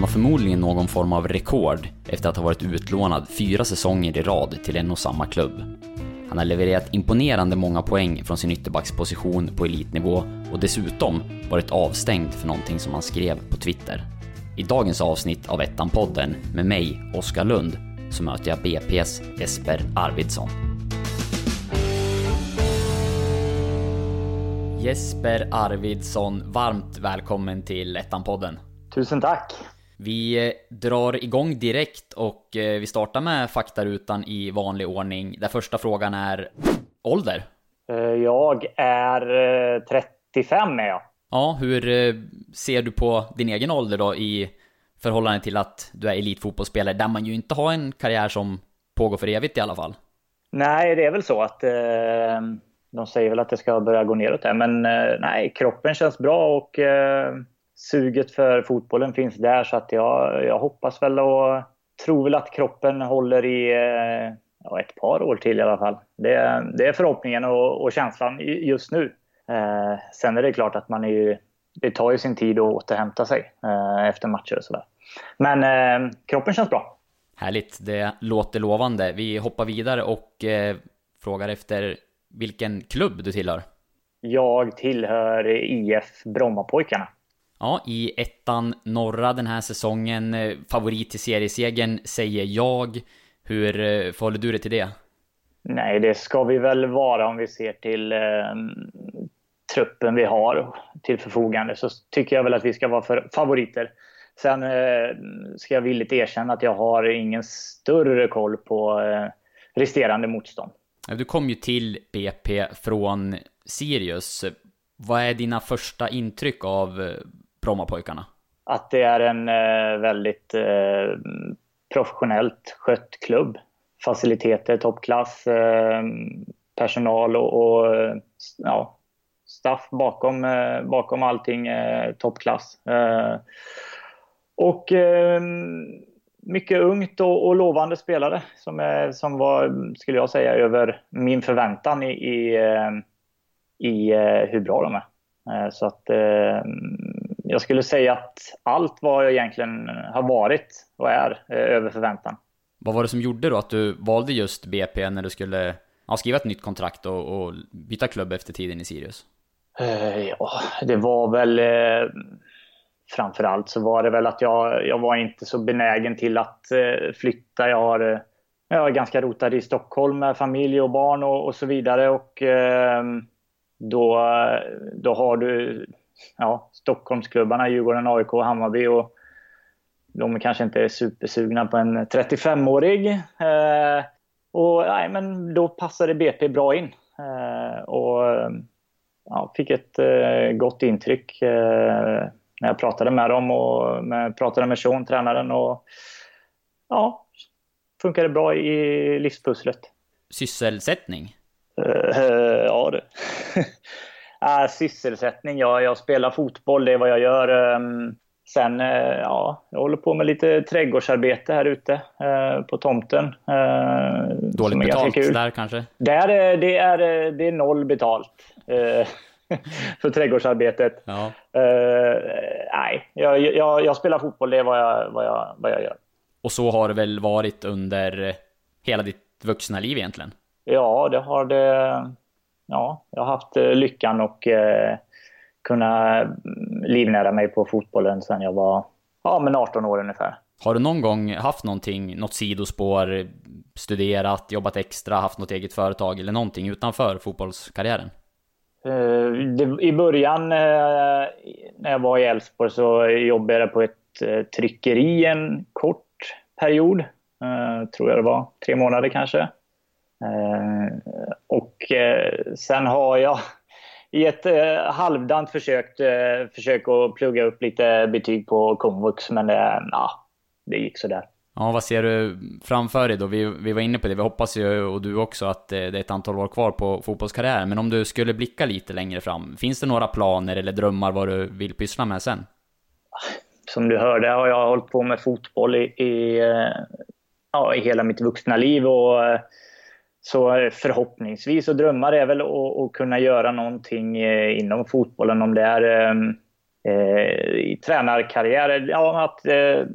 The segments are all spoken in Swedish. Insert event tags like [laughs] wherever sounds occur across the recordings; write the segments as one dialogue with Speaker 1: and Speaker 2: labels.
Speaker 1: Han har förmodligen någon form av rekord efter att ha varit utlånad fyra säsonger i rad till en och samma klubb. Han har levererat imponerande många poäng från sin ytterbacksposition på elitnivå och dessutom varit avstängd för någonting som han skrev på Twitter. I dagens avsnitt av Ettan-podden med mig, Oskar Lund, så möter jag BP's Jesper Arvidsson. Jesper Arvidsson, varmt välkommen till Ettan-podden.
Speaker 2: Tusen tack!
Speaker 1: Vi eh, drar igång direkt och eh, vi startar med faktarutan i vanlig ordning. Där första frågan är ålder.
Speaker 2: Eh, jag är 35 är jag.
Speaker 1: Ja, hur ser du på din egen ålder då i förhållande till att du är elitfotbollsspelare där man ju inte har en karriär som pågår för evigt i alla fall?
Speaker 2: Nej, det är väl så att eh, de säger väl att det ska börja gå neråt här, men eh, nej, kroppen känns bra och eh, suget för fotbollen finns där så att jag, jag hoppas väl och tror väl att kroppen håller i eh, ja, ett par år till i alla fall. Det, det är förhoppningen och, och känslan just nu. Eh, sen är det klart att man är ju, det tar ju sin tid att återhämta sig eh, efter matcher och sådär. Men eh, kroppen känns bra.
Speaker 1: Härligt, det låter lovande. Vi hoppar vidare och eh, frågar efter vilken klubb du tillhör.
Speaker 2: Jag tillhör IF Brommapojkarna.
Speaker 1: Ja, i ettan norra den här säsongen. Eh, favorit till seriesegern säger jag. Hur eh, förhåller du dig till det?
Speaker 2: Nej, det ska vi väl vara om vi ser till eh, truppen vi har till förfogande. Så tycker jag väl att vi ska vara för favoriter. Sen eh, ska jag villigt erkänna att jag har ingen större koll på eh, resterande motstånd.
Speaker 1: Du kom ju till BP från Sirius. Vad är dina första intryck av eh, Brommapojkarna?
Speaker 2: Att det är en eh, väldigt eh, professionellt skött klubb. Faciliteter, toppklass, eh, personal och, och eh, ja, staff bakom, eh, bakom allting eh, toppklass. Eh, och eh, mycket ungt och, och, lovande spelare som, är, som var, skulle jag säga, över min förväntan i, i, i hur bra de är. Så att jag skulle säga att allt vad jag egentligen har varit och är eh, över förväntan.
Speaker 1: Vad var det som gjorde då att du valde just BP när du skulle ja, skriva ett nytt kontrakt och, och byta klubb efter tiden i Sirius?
Speaker 2: Uh, ja, det var väl uh, framförallt så var det väl att jag, jag var inte så benägen till att flytta. Jag har jag är ganska rotad i Stockholm med familj och barn och, och så vidare och då, då har du ja, Stockholmsklubbarna, Djurgården, AIK och Hammarby. Och de kanske inte är supersugna på en 35-årig. Eh, och nej, men då passade BP bra in. Eh, och ja, fick ett eh, gott intryck eh, när jag pratade med dem och med, pratade med Sean, tränaren. Och ja, funkade bra i livspusslet.
Speaker 1: Sysselsättning?
Speaker 2: Uh, ja, det. [laughs] Äh, sysselsättning, ja, jag spelar fotboll, det är vad jag gör. Um, sen, uh, ja, jag håller på med lite trädgårdsarbete här ute uh, på tomten. Uh,
Speaker 1: Dåligt betalt där kanske?
Speaker 2: Där, det, är, det är noll betalt. [laughs] för trädgårdsarbetet. Ja. nej, jag, jag, jag, spelar fotboll, det är vad jag, vad, jag, vad jag gör.
Speaker 1: Och så har det väl varit under hela ditt vuxna liv egentligen?
Speaker 2: Ja, det har det ja, jag har haft eh, lyckan och eh, kunna livnära mig på fotbollen sedan jag var ja, men 18 år ungefär.
Speaker 1: Har du någon gång haft någonting, något sidospår, studerat, jobbat extra, haft något eget företag eller någonting utanför fotbollskarriären?
Speaker 2: Det, I början uh, när jag var i Elfsborg så jobbade jag på ett tryckeri en kort period. tror jag det var. Tre månader kanske. Eh, och eh, sen har jag [laughs] i ett eh, halvdant försökt försök att plugga upp lite betyg på komvux, men det, ja, det gick sådär.
Speaker 1: Ja, vad ser du framför dig då? Vi, vi var inne på det, vi hoppas ju, och du också, att det är ett antal år kvar på fotbollskarriären. Men om du skulle blicka lite längre fram, finns det några planer eller drömmar vad du vill pyssla med sen?
Speaker 2: Som du hörde har jag hållit på med fotboll i, i, ja, i hela mitt vuxna liv och så eh, förhoppningsvis och drömmar är väl att, att kunna göra någonting eh, inom fotbollen om det är ehm, eh, i tränarkarriär, ja, att eh,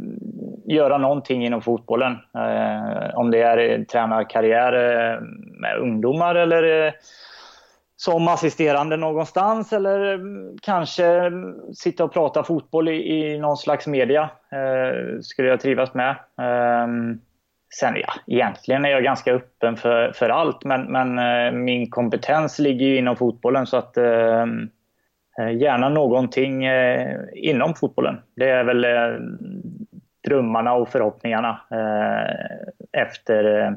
Speaker 2: göra någonting inom fotbollen. Eh, om det är eh, tränarkarriär med ungdomar eller som assisterande någonstans eller mm, kanske mm, sitta och prata fotboll i, i någon slags media. Eh, skulle jag trivas med. Eh, sen ja, egentligen är jag ganska öppen för, för allt men, men eh, min kompetens ligger ju inom fotbollen så att eh, eh gärna någonting eh, inom fotbollen. Det är väl eh, drömmarna och förhoppningarna eh, efter, eh,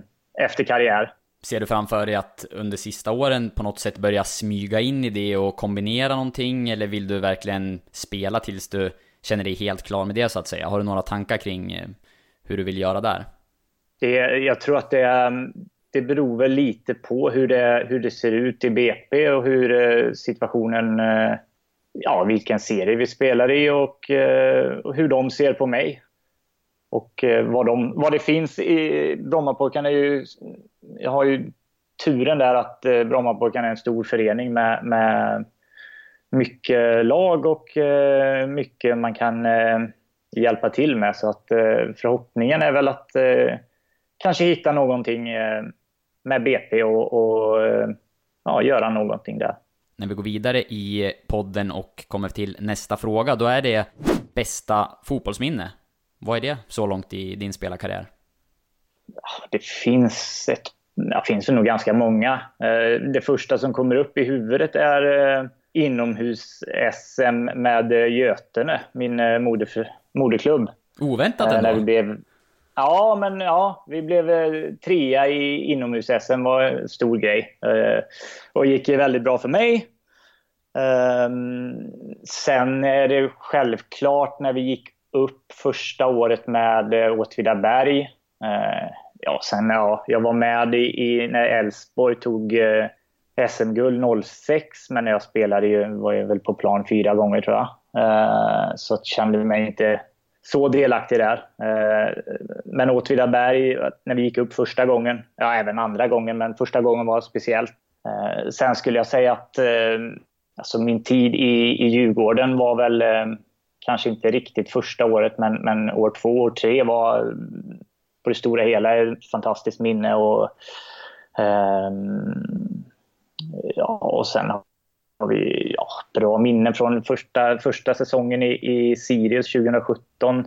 Speaker 2: efter karriär.
Speaker 1: Ser du framför dig att under sista åren på något sätt börja smyga in i det och kombinera någonting? Eller vill du verkligen spela tills du känner dig helt klar med det så att säga? Har du några tankar kring hur du vill göra där?
Speaker 2: Det, jag tror att det, det beror väl lite på hur det, hur det ser ut i BP och hur eh, situationen, eh, ja vilken serie vi spelar i och, eh, och hur de ser på mig. Och vad, de, vad det finns i Brommapojkarna är ju... Jag har ju turen där att Brommapojkarna är en stor förening med, med mycket lag och mycket man kan hjälpa till med. Så att förhoppningen är väl att kanske hitta någonting med BP och, och ja, göra någonting där.
Speaker 1: När vi går vidare i podden och kommer till nästa fråga, då är det bästa fotbollsminne vad är det så långt i din spelarkarriär?
Speaker 2: Det finns ett det finns nog ganska många. Eh, det första som kommer upp i huvudet är eh, inomhus-SM med Götene, min eh, moderklubb.
Speaker 1: Oväntat ändå. När
Speaker 2: vi blev, ja, men ja, vi blev eh, trea i inomhus-SM var en stor grej. Eh, och gick väldigt bra för mig. Ehm, sen är det självklart när vi gick upp första året med eh, Åtvidaberg. Eh, ja, sen ja, jag var med i, i när Elfsborg tog eh, SM-guld 06, men när jag spelade ju, var jag väl på plan fyra gånger tror jag. Eh, så jag kände mig inte så delaktig där. Eh, men Åtvidaberg, när vi gick upp första gången, ja även andra gången, men första gången var speciellt. Eh, sen skulle jag säga att eh, alltså min tid i, i Djurgården var väl kanske inte riktigt första året, men, men år två, år tre var på det stora hela ett fantastiskt minne. Och, ja, och sen har vi ja, bra minnen från första, första säsongen i, i Sirius 2017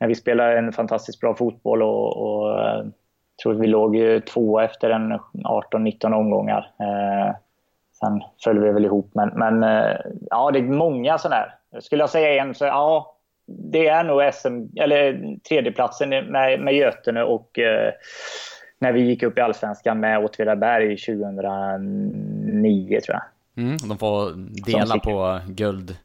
Speaker 2: när vi spelade en fantastiskt bra fotboll och, och tror tror vi låg två efter en 18-19 omgångar. Eh, sen föll vi väl ihop, men, men eh, ja, det är många sådana här skulle jag säga en så ja, det är nog SM, eller tredjeplatsen med, med Götene och eh, när vi gick upp i Allsvenskan med Åtvidaberg 2009 tror jag.
Speaker 1: Mm, de får dela på guld,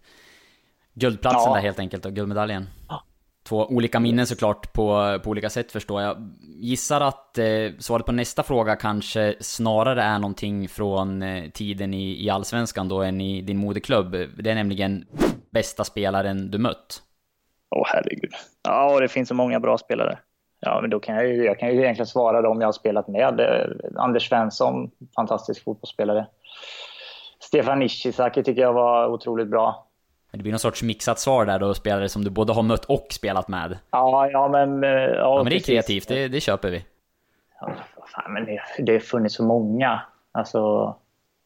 Speaker 1: guldplatsen ja. där helt enkelt och guldmedaljen. Ja. Två olika minnen såklart på, på olika sätt förstår jag. Gissar att eh, svaret på nästa fråga kanske snarare är någonting från eh, tiden i, i Allsvenskan då än i din moderklubb. Det är nämligen bästa spelaren du mött?
Speaker 2: Åh oh, herregud. Ja, det finns så många bra spelare. Ja, men då kan jag ju, jag kan ju egentligen svara dem jag har spelat med. Eh, Anders Svensson, fantastisk fotbollsspelare. Stefan Ishizaki tycker jag var otroligt bra.
Speaker 1: Det blir någon sorts mixat svar där då, spelare som du både har mött och spelat med.
Speaker 2: Ja, ja men... Eh, ja,
Speaker 1: ja men det är kreativt, det, det köper vi.
Speaker 2: Ja, fan, men det, det har funnits så många. Alltså...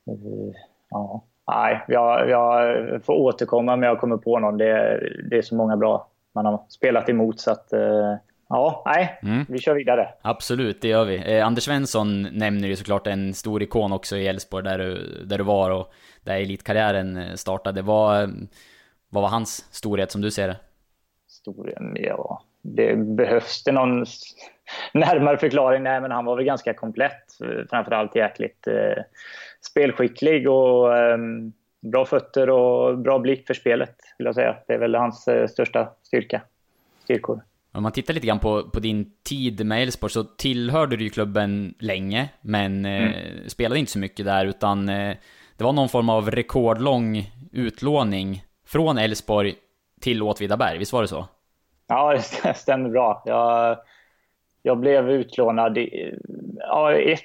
Speaker 2: Eh, ja. Nej, jag, jag får återkomma om jag kommer på någon. Det, det är så många bra man har spelat emot så att... Eh, ja, nej, mm. vi kör vidare.
Speaker 1: Absolut, det gör vi. Eh, Anders Svensson nämner ju såklart en stor ikon också i Elfsborg där du, där du var och där elitkarriären eh, startade. Vad, vad var hans storhet som du ser det?
Speaker 2: Storhet? Ja, det behövs det någon närmare förklaring? Nej, men han var väl ganska komplett. Framförallt jäkligt eh, spelskicklig och eh, bra fötter och bra blick för spelet, vill jag säga. Det är väl hans eh, största styrka, styrkor.
Speaker 1: Om man tittar lite grann på, på din tid med Elfsborg så tillhörde du ju klubben länge, men eh, mm. spelade inte så mycket där, utan eh, det var någon form av rekordlång utlåning från Elfsborg till Åtvidaberg, visst var det så?
Speaker 2: Ja, det stämmer bra. Jag, jag blev utlånad i, ja, ett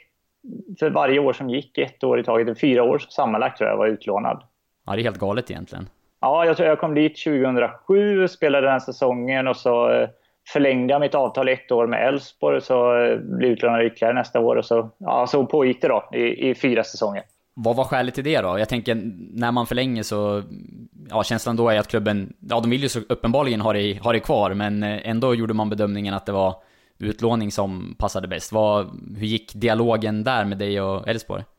Speaker 2: för varje år som gick, ett år i taget, fyra år sammanlagt tror jag var utlånad.
Speaker 1: Ja, det är helt galet egentligen.
Speaker 2: Ja, jag tror jag kom dit 2007, spelade den säsongen och så eh, förlängde jag mitt avtal ett år med Elfsborg så eh, blev utlånad ytterligare nästa år och så, ja, så pågick det då i, i fyra säsonger.
Speaker 1: Vad var skälet till det då? Jag tänker, när man förlänger så... Ja, känslan då är att klubben... Ja, de vill ju så uppenbarligen ha det, ha det kvar, men eh, ändå gjorde man bedömningen att det var utlåning som passade bäst. Vad, hur gick dialogen där med dig och Elfsborg? [sighs]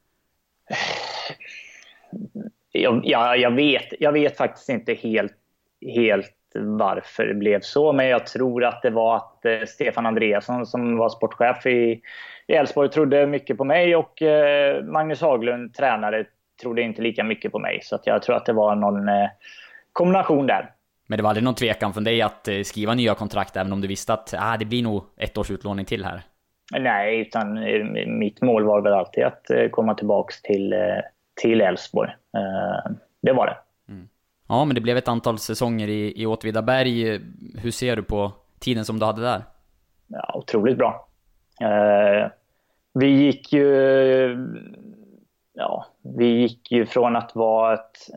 Speaker 2: Jag, jag, jag, vet, jag vet faktiskt inte helt, helt varför det blev så, men jag tror att det var att eh, Stefan Andreasson som var sportchef i Elfsborg trodde mycket på mig och eh, Magnus Haglund, tränare, trodde inte lika mycket på mig. Så jag tror att det var någon eh, kombination där.
Speaker 1: Men det var aldrig någon tvekan från dig att skriva nya kontrakt även om du visste att ah, det blir nog ett års utlåning till här?
Speaker 2: Nej, utan mitt mål var väl alltid att komma tillbaks till, till Elfsborg. Det var det.
Speaker 1: Ja, men det blev ett antal säsonger i, i Åtvidaberg. Hur ser du på tiden som du hade där?
Speaker 2: Ja, otroligt bra. Eh, vi gick ju ja, vi gick ju från att vara ett...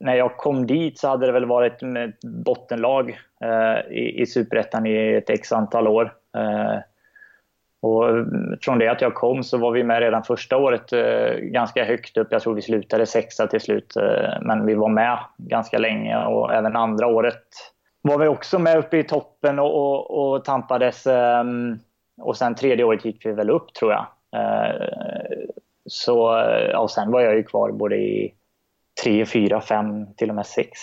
Speaker 2: När jag kom dit så hade det väl varit ett bottenlag eh, i, i Superettan i ett x antal år. Eh, och eh, från det att jag kom så var vi med redan första året eh, ganska högt upp. Jag tror vi slutade sexa till slut, eh, men vi var med ganska länge och även andra året var vi också med uppe i toppen och, och, och tampades. Eh, och sen tredje året gick vi väl upp tror jag. Eh, så, eh, och sen var jag ju kvar både i tre, fyra, fem, till och med sex,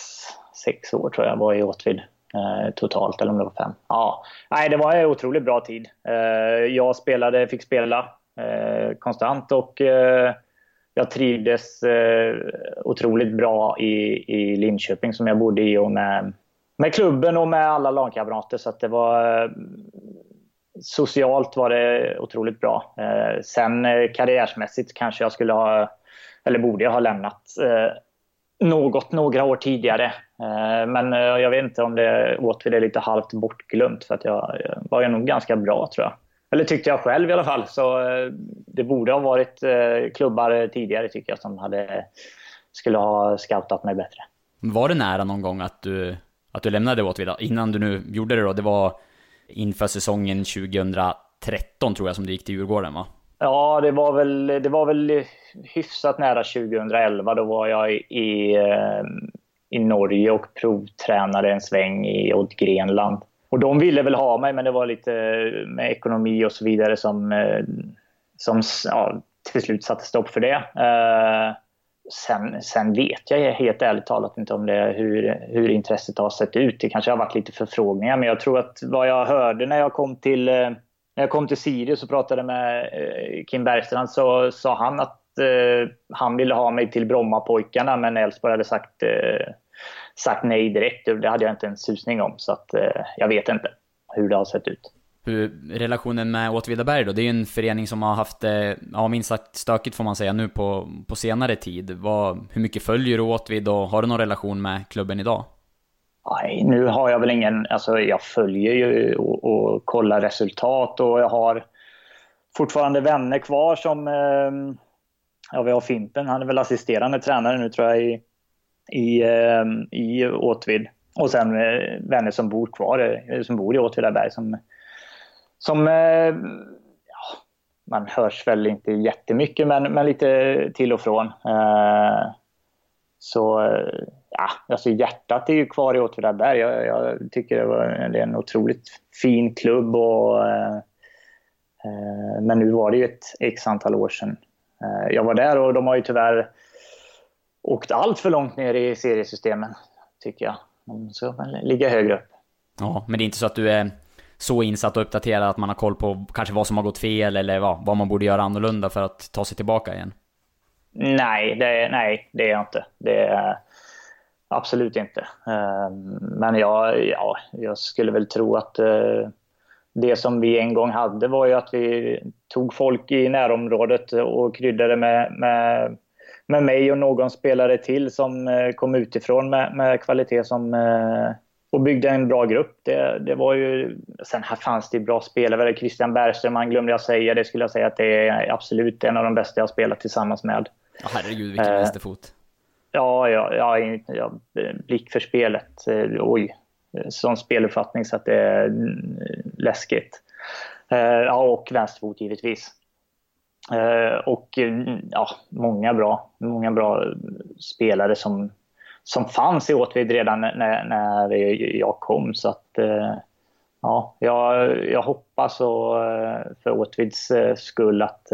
Speaker 2: sex år tror jag var i Åtvid Eh, totalt, eller om det var fem. Ja, nej, det var en otroligt bra tid. Eh, jag spelade, fick spela eh, konstant och eh, jag trivdes eh, otroligt bra i, i Linköping som jag bodde i och med, med klubben och med alla lagkamrater. Så det var eh, socialt var det otroligt bra. Eh, sen eh, karriärsmässigt kanske jag skulle ha, eller borde jag ha lämnat eh, något, några år tidigare. Eh, men eh, jag vet inte om det åter är lite halvt bortglömt för att jag, var ju nog ganska bra tror jag. Eller tyckte jag själv i alla fall. Så eh, det borde ha varit klubbar tidigare tycker jag som hade, skulle ha scoutat mig bättre.
Speaker 1: Var det nära någon gång att du, att du lämnade Åtvid? Innan du nu gjorde det då? Det var inför säsongen 2013 tror jag som du gick till Djurgården va?
Speaker 2: Ja, det var väl, det var väl hyfsat nära 2011. Då var jag i, eh, i, Norge och provtränade en sväng i Odd Grenland. Och de ville väl ha mig, men det var lite eh, med ekonomi och så vidare som, eh, som ja, till slut satte stopp för det. Sen, sen, vet jag helt ärligt talat inte om det, hur, hur intresset har sett ut. Det kanske har varit lite förfrågningar, men jag tror att vad jag hörde när jag kom till, när jag kom till Sirius och pratade med eh, Kim Bergstrand så sa han att eh, han ville ha mig till Brommapojkarna, men Elfsborg hade sagt, eh, sagt nej direkt. Det hade jag inte en susning om, så att, eh, jag vet inte hur det har sett ut
Speaker 1: hur relationen med Åtvidaberg då, det är ju en förening som har haft det, ja minst sagt stökigt får man säga nu på, på senare tid. Vad, hur mycket följer du Åtvid och har du någon relation med klubben idag?
Speaker 2: Nej, nu har jag väl ingen, alltså jag följer ju och, och kollar resultat och jag har fortfarande vänner kvar som, eh, ja vi har Fimpen, han är väl assisterande tränare nu tror jag i, i, eh, i Åtvid. Och sen eh, vänner som bor kvar, eh, som bor i Åtvidaberg som som ehm, ja, man hörs väl inte jättemycket, men, men lite till och från. Eh, så eh, ja, alltså hjärtat är ju kvar i Åtvidaberg. Jag, jag tycker det, var, det är en otroligt fin klubb. Och, eh, men nu var det ju ett x antal år sedan jag var där och de har ju tyvärr åkt allt för långt ner i seriesystemen, tycker jag. De ska ligga högre upp.
Speaker 1: Ja, men det är inte så att du är så insatt och uppdaterad att man har koll på kanske vad som har gått fel eller vad, vad man borde göra annorlunda för att ta sig tillbaka igen?
Speaker 2: Nej, det, nej, det är jag inte. Det är absolut inte. Ehm, men jag, ja, jag skulle väl tro att eh, det som vi en gång hade var ju att vi tog folk i närområdet och kryddade med, med, med mig och någon spelare till som eh, kom utifrån med, med kvalitet som eh, och byggde en bra grupp. Det, det var ju, sen här fanns det bra spelare. Christian Bergström, han glömde jag säga. Det skulle jag säga att det är absolut en av de bästa jag spelat tillsammans med.
Speaker 1: Herregud, vilken vänsterfot.
Speaker 2: Ja, ja, ja, ja, blick för spelet. Eh, oj, sån speluppfattning så att det är mm, läskigt. Eh, ja, och vänsterfot givetvis. Eh, och mm, ja, många bra, många bra spelare som, som fanns i Åtvid redan när, när jag kom. Så att ja, jag, jag hoppas och, för Åtvids skull att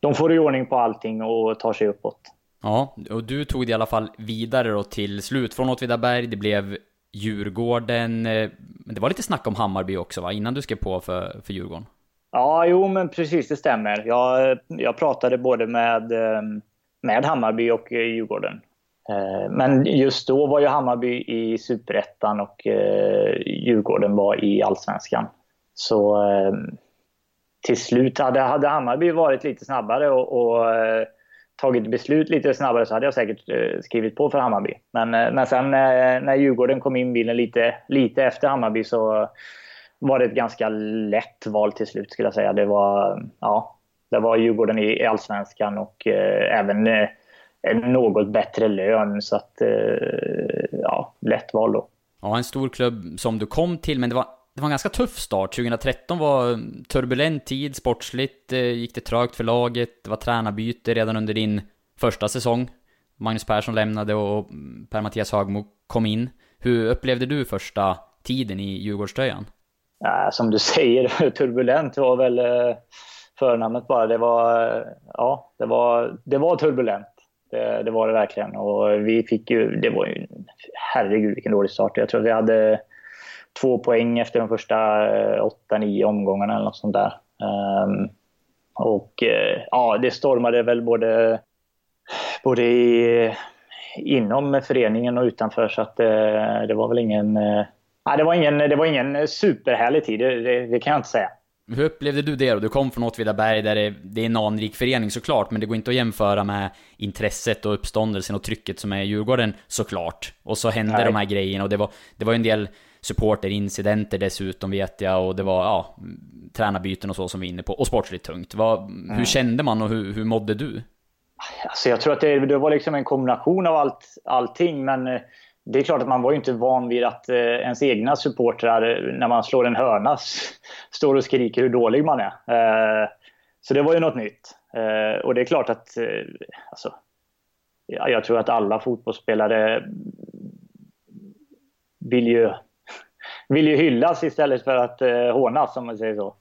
Speaker 2: de får i ordning på allting och tar sig uppåt.
Speaker 1: Ja, och du tog det i alla fall vidare då till slut från Åtvidaberg. Det blev Djurgården. Eh, men det var lite snack om Hammarby också va? Innan du skrev på för, för Djurgården?
Speaker 2: Ja, jo men precis det stämmer. Jag, jag pratade både med, eh, med Hammarby och Djurgården. Eh, men just då var ju Hammarby i Superettan och Djurgården var i Allsvenskan. Så till slut hade, hade Hammarby varit lite snabbare och, och tagit beslut lite snabbare så hade jag säkert eh, skrivit på för Hammarby. Men, eh, men sen eh, när Djurgården kom in bilden lite, lite efter Hammarby så var det ett ganska lätt val till slut skulle jag säga. Det var, ja, det var Djurgården i Allsvenskan och eh, även eh, en något bättre lön. Så att, eh, ja, lätt val då.
Speaker 1: Ja, en stor klubb som du kom till, men det var det var en ganska tuff start. 2013 var turbulent tid, sportsligt eh, gick det trögt för laget. Det var tränarbyte redan under din första säsong. Magnus Persson lämnade och Per-Mattias Högmo kom in. Hur upplevde du första tiden i Djurgårdströjan?
Speaker 2: Ja, som du [laughs] säger, turbulent var väl eh, förnamnet bara. Det var, eh, ja, det var, det var turbulent. Det, det var det verkligen. Och vi fick ju, det var ju, herregud vilken dålig start. Jag tror vi hade två poäng efter de första eh, åtta, nio omgångarna eller något sånt där. Um, och uh, ja, det stormade väl både, både i, inom föreningen och utanför så att uh, det var väl ingen... Uh, det, var ingen det var ingen superhärlig tid, det, det, det, kan jag inte säga.
Speaker 1: Hur upplevde du det då? Du kom från Åtvidaberg där det, det är en anrik förening såklart, men det går inte att jämföra med intresset och uppståndelsen och trycket som är i Djurgården såklart. Och så hände Nej. de här grejerna och det var, det var en del supporterincidenter dessutom vet jag och det var ja, tränarbyten och så som vi är inne på och sportsligt tungt. Vad, mm. Hur kände man och hur, hur mådde du?
Speaker 2: Alltså jag tror att det, det, var liksom en kombination av allt, allting men eh, det är klart att man var ju inte van vid att eh, ens egna supportrar eh, när man slår en hörna står och skriker hur dålig man är. Eh, så det var ju något nytt. Eh, och det är klart att eh, alltså, jag tror att alla fotbollsspelare vill ju vill ju hyllas istället för att eh, hånas, om man säger så.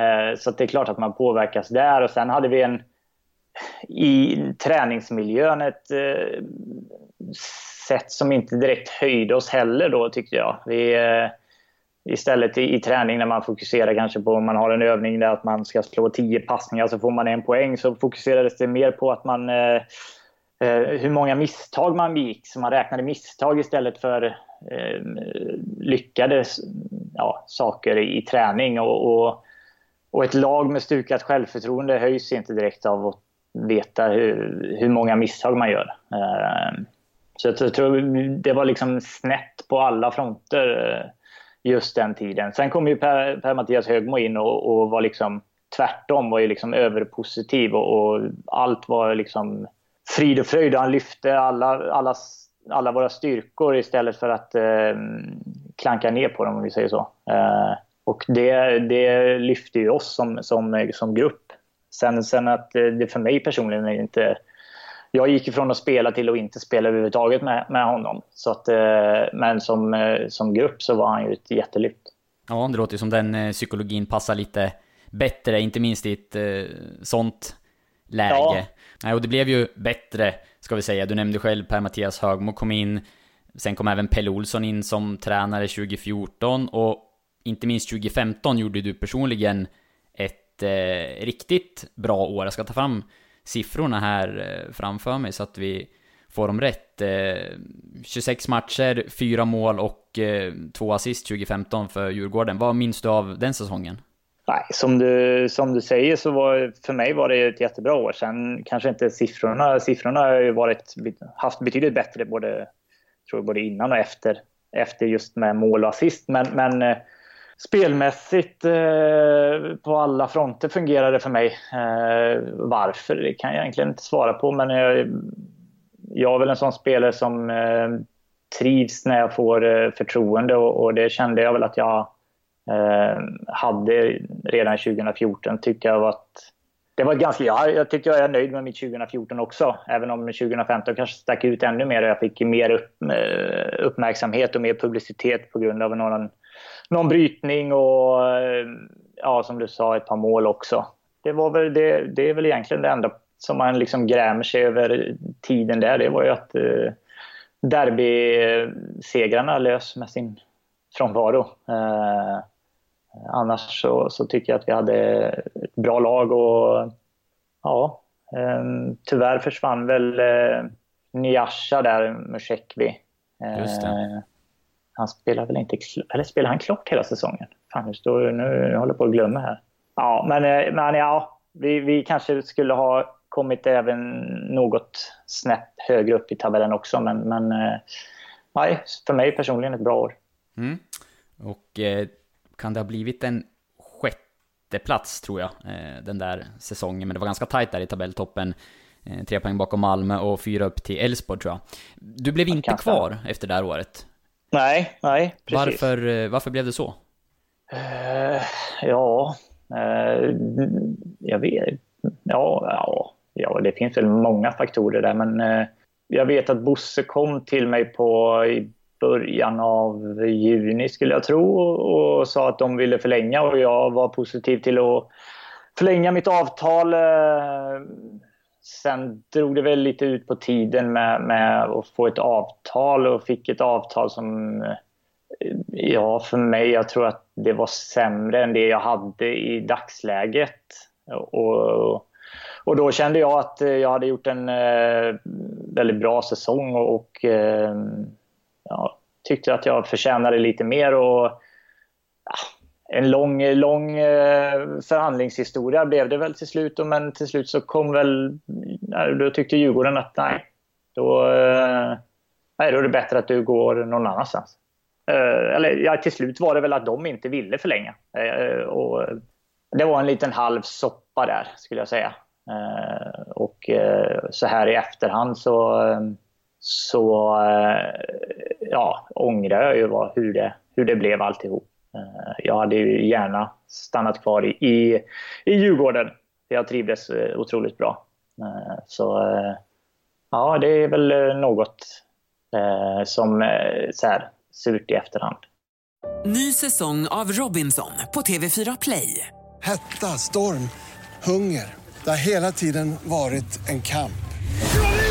Speaker 2: Eh, så det är klart att man påverkas där. Och sen hade vi en i träningsmiljön ett eh, sätt som inte direkt höjde oss heller då, tyckte jag. Vi, eh, istället i, i, träning när man fokuserar kanske på om man har en övning där att man ska slå tio passningar så får man en poäng så fokuserades det mer på att man eh, eh, hur många misstag man begick. Så man räknade misstag istället för eh, lyckade ja, saker i, träning. Och, och, och, ett lag med stukat självförtroende höjs inte direkt av att veta hur, hur många misstag man gör. Eh, så jag tror det var liksom snett på alla fronter eh, just den tiden. Sen kom ju Per, per Mattias Högmo in och, och, var liksom tvärtom, var ju liksom överpositiv och, och allt var liksom frid och fröjd. Han lyfte alla, alla alla våra styrkor istället för att eh, klanka ner på dem om vi säger så. Eh, och det, det lyfter ju oss som, som, som grupp. Sen, sen att det för mig personligen är inte... Jag gick ifrån att spela till att inte spela överhuvudtaget med, med honom. Så att, eh, men som, eh, som grupp så var han ju ett jättelyft.
Speaker 1: Ja, det låter ju som den eh, psykologin passar lite bättre, inte minst i ett eh, sånt läge. Ja. Nej, och det blev ju bättre ska vi säga. Du nämnde själv Per-Mattias Högmo kom in. Sen kom även Pelle Olsson in som tränare 2014 och inte minst 2015 gjorde du personligen ett eh, riktigt bra år. Jag ska ta fram siffrorna här eh, framför mig så att vi får dem rätt. Eh, 26 matcher, 4 mål och eh, 2 assist 2015 för Djurgården. Vad minns du av den säsongen?
Speaker 2: Nej, som du, som du säger så var för mig var det ett jättebra år. Sen kanske inte siffrorna. Siffrorna har ju varit, haft betydligt bättre både, tror både innan och efter, efter just med mål och assist. Men, men eh, spelmässigt eh, på alla fronter fungerade det för mig. Eh, varför? Det kan jag egentligen inte svara på. Men jag, jag är väl en sån spelare som eh, trivs när jag får eh, förtroende och, och, det kände jag väl att jag Eh, hade redan 2014. Tyckte jag var att det var ganska, jag, jag tycker jag är nöjd med mitt 2014 också. Även om 2015 kanske stack ut ännu mer och jag fick mer upp, eh, uppmärksamhet och mer publicitet på grund av någon, någon brytning och eh, ja, som du sa, ett par mål också. Det, var väl, det, det är väl egentligen det enda som man liksom grämer sig över tiden där. Det var ju att eh, derbysegrarna lös med sin frånvaro. Eh, annars så, så, tycker jag att vi hade ett bra lag och ja, eh, tyvärr försvann väl eh, Nyasha där, Musekvi. Eh, han spelar väl inte, eller spelar han klart hela säsongen? Fan, nu, står, nu, håller jag på att glömma här. Ja, men, eh, men ja, vi, vi kanske skulle ha kommit även något snäpp högre upp i tabellen också. Men, men eh, nej, för mig personligen ett bra år.
Speaker 1: Mm. Och eh, kan det ha blivit en sjätte plats tror jag, eh, den där säsongen. Men det var ganska tajt där i tabelltoppen. Eh, tre poäng bakom Malmö och fyra upp till Elfsborg tror jag. Du blev inte kvar efter det här året.
Speaker 2: Nej, nej,
Speaker 1: precis. Varför, eh, varför blev det så?
Speaker 2: Uh, ja, uh, jag vet. Ja, ja, ja, det finns väl många faktorer där, men uh, jag vet att Bosse kom till mig på i början av juni skulle jag tro och sa att de ville förlänga och jag var positiv till att förlänga mitt avtal eh, sen drog det väl lite ut på tiden med, med att få ett avtal och fick ett avtal som eh, Ja, för mig, jag tror att det var sämre än det jag hade i dagsläget. Och, och då kände jag att jag hade gjort en eh, väldigt bra säsong och eh, ja, tyckte att jag förtjänade lite mer. Och, ja, en lång, lång eh, förhandlingshistoria blev det väl till slut. Men till slut så kom väl... Då tyckte Djurgården att nej, då, eh, nej, då är det bättre att du går någon annanstans. Eh, eller ja, till slut var det väl att de inte ville förlänga. Och det var en liten halv soppa där, skulle jag säga. Och så här i efterhand så, så ja, ångrar jag ju vad, hur, det, hur det blev alltihop. Eh, jag hade ju gärna stannat kvar i, i, i Djurgården. Jag trivdes eh, otroligt bra. Eh, så ja, det är väl något som så här, surt i efterhand.
Speaker 3: Ny säsong av Robinson på TV4 Play.
Speaker 4: Hetta, storm, hunger. Det har hela tiden varit en kamp.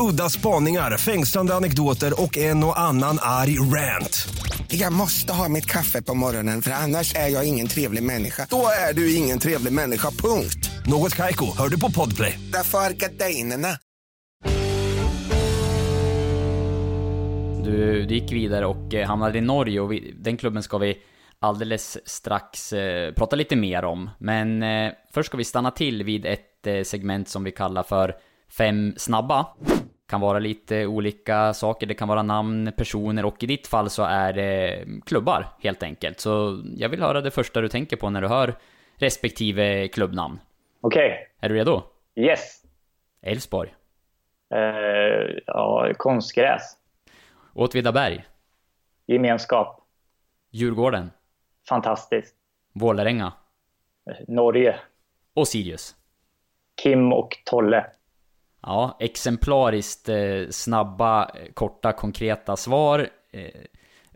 Speaker 5: Udda spaningar, fängslande anekdoter och en och annan arg rant.
Speaker 4: Jag måste ha mitt kaffe på morgonen för annars är jag ingen trevlig människa. Då är du ingen trevlig människa, punkt.
Speaker 5: Något kajko, hör du på podplay.
Speaker 4: Därför är gardinerna.
Speaker 1: Du, du gick vidare och eh, hamnade i Norge och vi, den klubben ska vi alldeles strax eh, prata lite mer om. Men eh, först ska vi stanna till vid ett eh, segment som vi kallar för Fem snabba kan vara lite olika saker, det kan vara namn, personer och i ditt fall så är det klubbar helt enkelt. Så jag vill höra det första du tänker på när du hör respektive klubbnamn.
Speaker 2: Okej. Okay.
Speaker 1: Är du redo?
Speaker 2: Yes.
Speaker 1: Elfsborg.
Speaker 2: Uh, ja, konstgräs.
Speaker 1: Åtvidaberg.
Speaker 2: Gemenskap.
Speaker 1: Djurgården.
Speaker 2: Fantastiskt.
Speaker 1: Vålerenga.
Speaker 2: Norge.
Speaker 1: Och Sirius.
Speaker 2: Kim och Tolle.
Speaker 1: Ja, exemplariskt eh, snabba, korta, konkreta svar. Eh,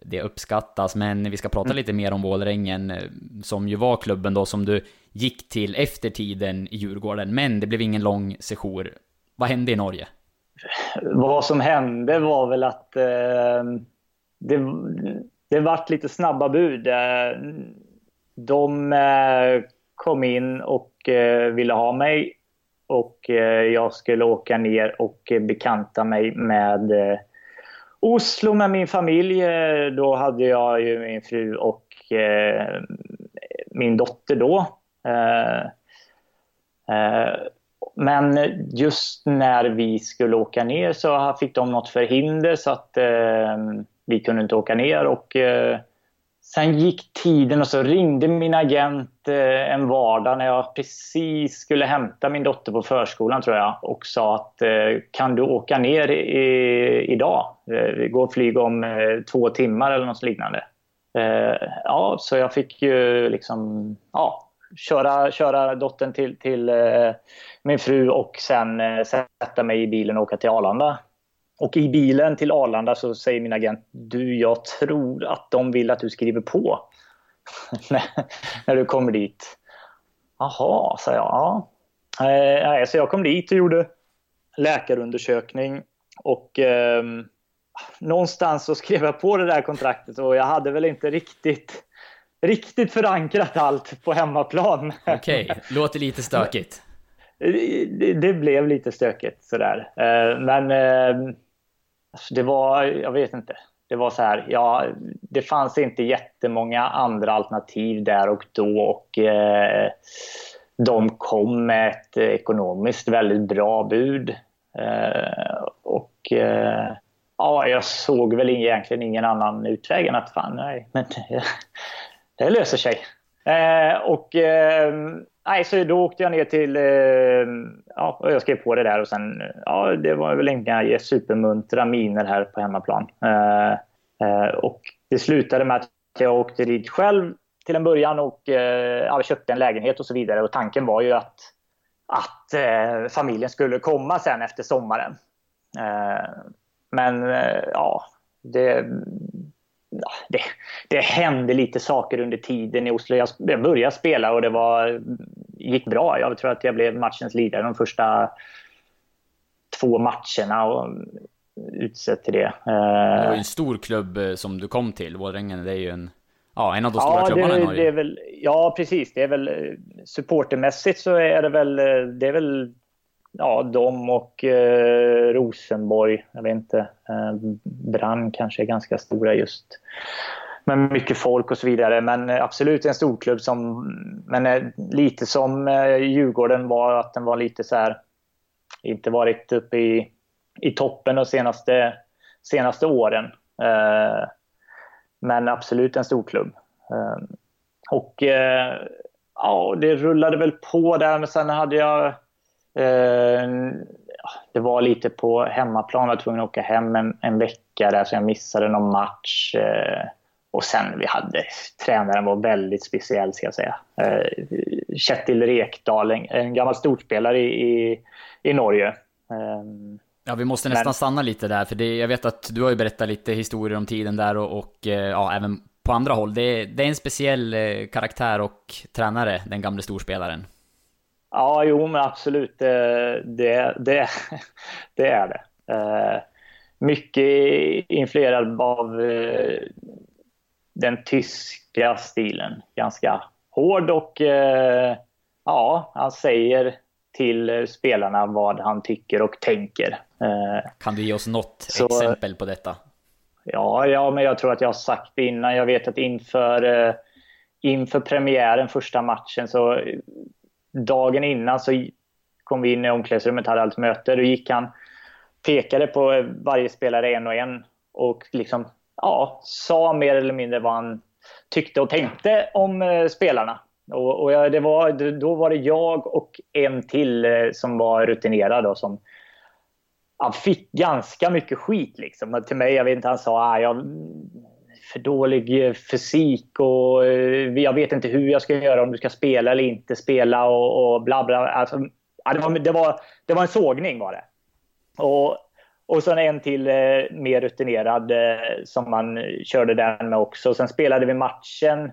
Speaker 1: det uppskattas, men vi ska prata mm. lite mer om Vålrängen eh, som ju var klubben då som du gick till efter tiden i Djurgården. Men det blev ingen lång sejour. Vad hände i Norge?
Speaker 2: Vad som hände var väl att eh, det, det vart lite snabba bud. Eh, de eh, kom in och ville ha mig och eh, jag skulle åka ner och bekanta mig med eh, Oslo med min familj. Eh, då hade jag ju min fru och min dotter då. Men just när vi skulle åka ner så fick de något förhinder så att eh, vi kunde inte åka ner. Och, Sen gick tiden och så ringde min agent eh, en vardag när jag precis skulle hämta min dotter på förskolan tror jag och sa att eh, kan du åka ner i, idag? Eh, vi går och flyger om två timmar eller något liknande. Ja, så jag fick ju liksom ja, köra, köra dottern till, till min fru och sen sätta mig i bilen och åka till Arlanda. Och i bilen till Arlanda så säger min agent du, jag tror att de vill att du skriver på [laughs] när du kommer dit. Jaha, sa jag. Ja. Eh, så jag kom dit och gjorde läkarundersökning och eh, någonstans så skrev jag på det där kontraktet och jag hade väl inte riktigt riktigt förankrat allt på hemmaplan.
Speaker 1: Okej, okay. låter lite stökigt. [laughs]
Speaker 2: Det, det, blev lite stökigt sådär. Eh, men ehm, Alltså det var, jag vet inte. Det var så här, ja, det fanns inte jättemånga andra alternativ där och då och eh, de kom med ett ekonomiskt väldigt bra bud. Eh, och eh, ja, jag såg väl egentligen ingen annan utväg än att fan, nej, men det, [laughs] det löser sig. Eh, och eh, nej, så då åkte jag ner till, eh, ja, jag skrev på det där och sen, ja, det var väl inga supermuntra miner här på hemmaplan. Eh, eh, och det slutade med att jag åkte dit själv till en början och eh, ja, köpte en lägenhet och så vidare. Och tanken var ju att, att eh, familjen skulle komma sen efter sommaren. Eh, men eh, ja, det, det, det hände lite saker under tiden i Oslo. Jag började spela och det var, gick bra. Jag tror att jag blev matchens ledare de första två matcherna och utsett till det.
Speaker 1: Det var en stor klubb eh, som du kom till. Vålerengen, det är ju en, ja, en av de stora ja, klubbarna
Speaker 2: det, i Norge. Det är väl, ja, precis. Det är väl eh, supportermässigt så är det väl, eh, det är väl ja, de och eh, Rosenborg, jag vet inte, eh, Brann kanske är ganska stora just. Men mycket folk och så vidare. Men eh, absolut en storklubb som, men eh, lite som eh, Djurgården var, att den var lite så här, inte varit uppe i, i toppen de senaste, senaste åren. Eh, men absolut en storklubb. Eh, och eh, ja, det rullade väl på där, men sen hade jag det var lite på hemmaplan, jag var tvungen att åka hem en, en vecka där så jag missade någon match. Eh, och sen vi hade, tränaren var väldigt speciell ska jag säga. Eh, Kjetil Rekdal, en, en gammal storspelare i, i, i Norge.
Speaker 1: Ja, vi måste nästan Men... stanna lite där, för det, jag vet att du har ju berättat lite historier om tiden där och, och ja, även på andra håll. Det, det är en speciell karaktär och tränare, den gamle storspelaren.
Speaker 2: Ja, jo men absolut. Det, det, det, [laughs] det är det. Eh, mycket influerad av eh, den tyska stilen. Ganska hård och eh, ja, han säger till spelarna vad han tycker och tänker.
Speaker 1: Kan du ge oss något Så, exempel på detta?
Speaker 2: Ja, ja, men jag tror att jag har sagt det innan. Jag vet att inför, inför premiären, första matchen, så dagen innan så kom vi in i omklädningsrummet, hade allt möte. Då gick han, pekade på varje spelare en och en och liksom, ja, sa mer eller mindre vad han tyckte och tänkte om eh, spelarna. Och, och jag, det var, då var det jag och en till eh, som var rutinerad då, som han fick ganska mycket skit. Liksom. Till mig, jag vet inte, han sa ah, jag för dålig eh, fysik och eh, jag vet inte hur jag ska göra, om du ska spela eller inte spela och, och bla bla. Alltså, det, var, det, var, det var en sågning var det. Och, och sen en till eh, mer rutinerad eh, som man körde den med också. Sen spelade vi matchen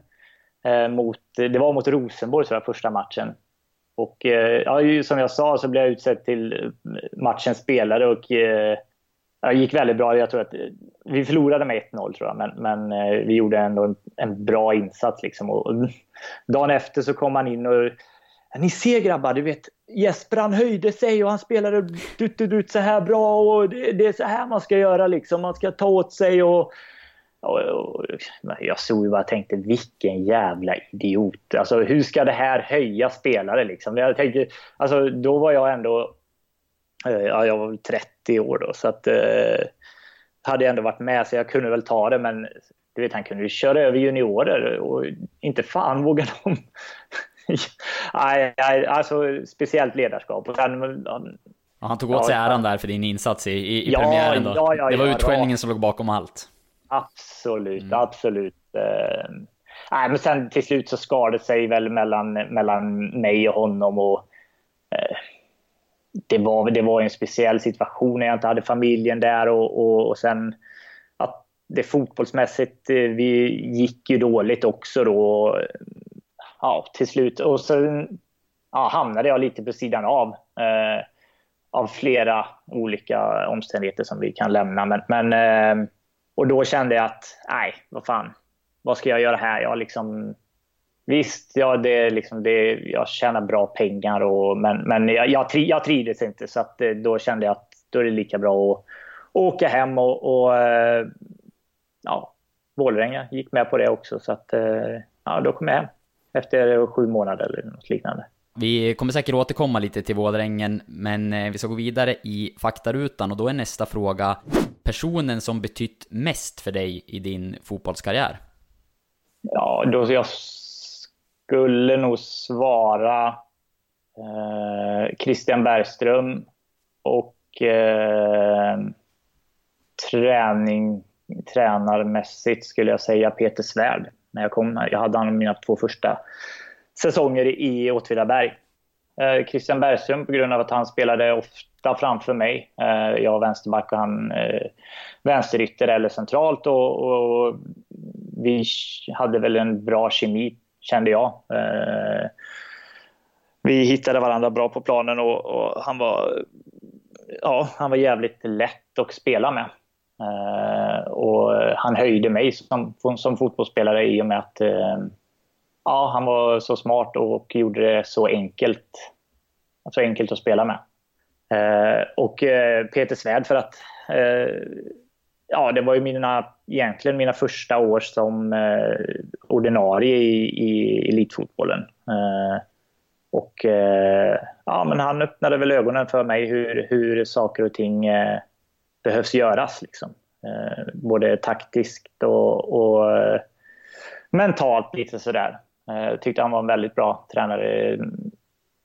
Speaker 2: eh, mot, det var mot Rosenborg, så jag, första matchen. Och eh, ja, som jag sa så blev jag utsedd till eh, matchens spelare och det gick väldigt bra. Jag tror att eh, vi förlorade med 1-0 tror jag, men, men eh, vi gjorde ändå en, en bra insats. Liksom. Och, dagen efter så kom han in och ni ser grabbar, du vet Jesper han höjde sig och han spelade dut, dut, dut, så här bra och det, det, är så här man ska göra liksom. Man ska ta åt sig och, och, och jag såg ju bara och tänkte vilken jävla idiot. Alltså hur ska det här höja spelare liksom? Jag tänkte, alltså då var jag ändå, ja jag var 30 år då så att eh, hade jag ändå varit med så jag kunde väl ta det men du vet han kunde ju köra över juniorer och inte fan vågade de [laughs] nej, nej, alltså speciellt ledarskap. Och sen,
Speaker 1: han, ja, han tog åt sig äran där för din insats i, i,
Speaker 2: ja,
Speaker 1: premiären då.
Speaker 2: Ja, ja,
Speaker 1: det var
Speaker 2: ja,
Speaker 1: utskällningen som låg bakom allt.
Speaker 2: Absolut, mm. absolut. Uh, nej, men sen till slut så skar det sig väl mellan, mellan mig och honom. och uh, det var, det var en speciell situation när jag inte hade familjen där och, och, och sen att det fotbollsmässigt, eh, vi gick ju dåligt också då ja, till slut. Och sen ja, hamnade jag lite på sidan av. Eh, av flera olika omständigheter som vi kan lämna. Men, men eh, och då kände jag att, nej, vad fan. Vad ska jag göra här? Jag liksom, visst, ja, det, liksom, det, jag tjänar bra pengar, och, men, men jag, jag, jag trivdes inte. Så att, eh, då kände jag att då är det lika bra att, åka hem och, och eh, ja, Vålerenga gick med på det också. Så att, eh, ja, då kom jag hem efter sju månader eller något liknande.
Speaker 1: Vi kommer säkert återkomma lite till Vålängen, men vi ska gå vidare i faktarutan och då är nästa fråga personen som betytt mest för dig i din fotbollskarriär?
Speaker 2: Ja, då jag skulle nog svara eh, Christian Bergström och eh, träning, tränarmässigt skulle jag säga Peter Svärd när jag kom. Jag hade han mina två första säsonger i Åtvidaberg. Eh, Christian Bergström på grund av att han spelade ofta framför mig. Eh, jag var vänsterback och han eh, vänsterytter eller centralt. Och, och, vi hade väl en bra kemi, kände jag. Eh, vi hittade varandra bra på planen och, och, han var ja, han var jävligt lätt att spela med. Eh, och han höjde mig som, som fotbollsspelare i och med att eh, ja, han var så smart och gjorde det så enkelt. Så enkelt att spela med. Eh, och Peter Svärd för att ja, det var ju mina, egentligen mina första år som eh, ordinarie i, i elitfotbollen. Eh, och eh, ja, men han öppnade väl ögonen för mig hur, hur saker och ting behövs göras. Liksom. Eh, både taktiskt och, och mentalt lite sådär. Jag eh, tyckte han var en väldigt bra tränare.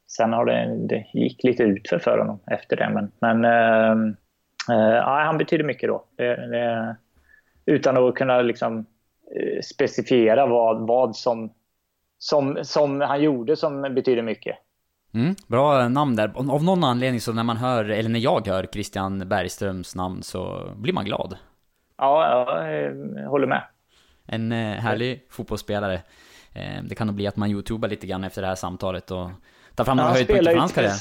Speaker 2: Sen har det, det gick lite utför för honom efter det. Men, men eh, ja, han betyder mycket då. Det, det, utan att kunna liksom, specifiera vad, vad som, som, som han gjorde som betyder mycket.
Speaker 1: Mm, bra namn där. Av någon anledning så när man hör, eller när jag hör Christian Bergströms namn så blir man glad.
Speaker 2: Ja, jag håller med.
Speaker 1: En eh, härlig fotbollsspelare. Eh, det kan nog bli att man youtubar lite grann efter det här samtalet och tar fram några höjdpunkter för hans karriär.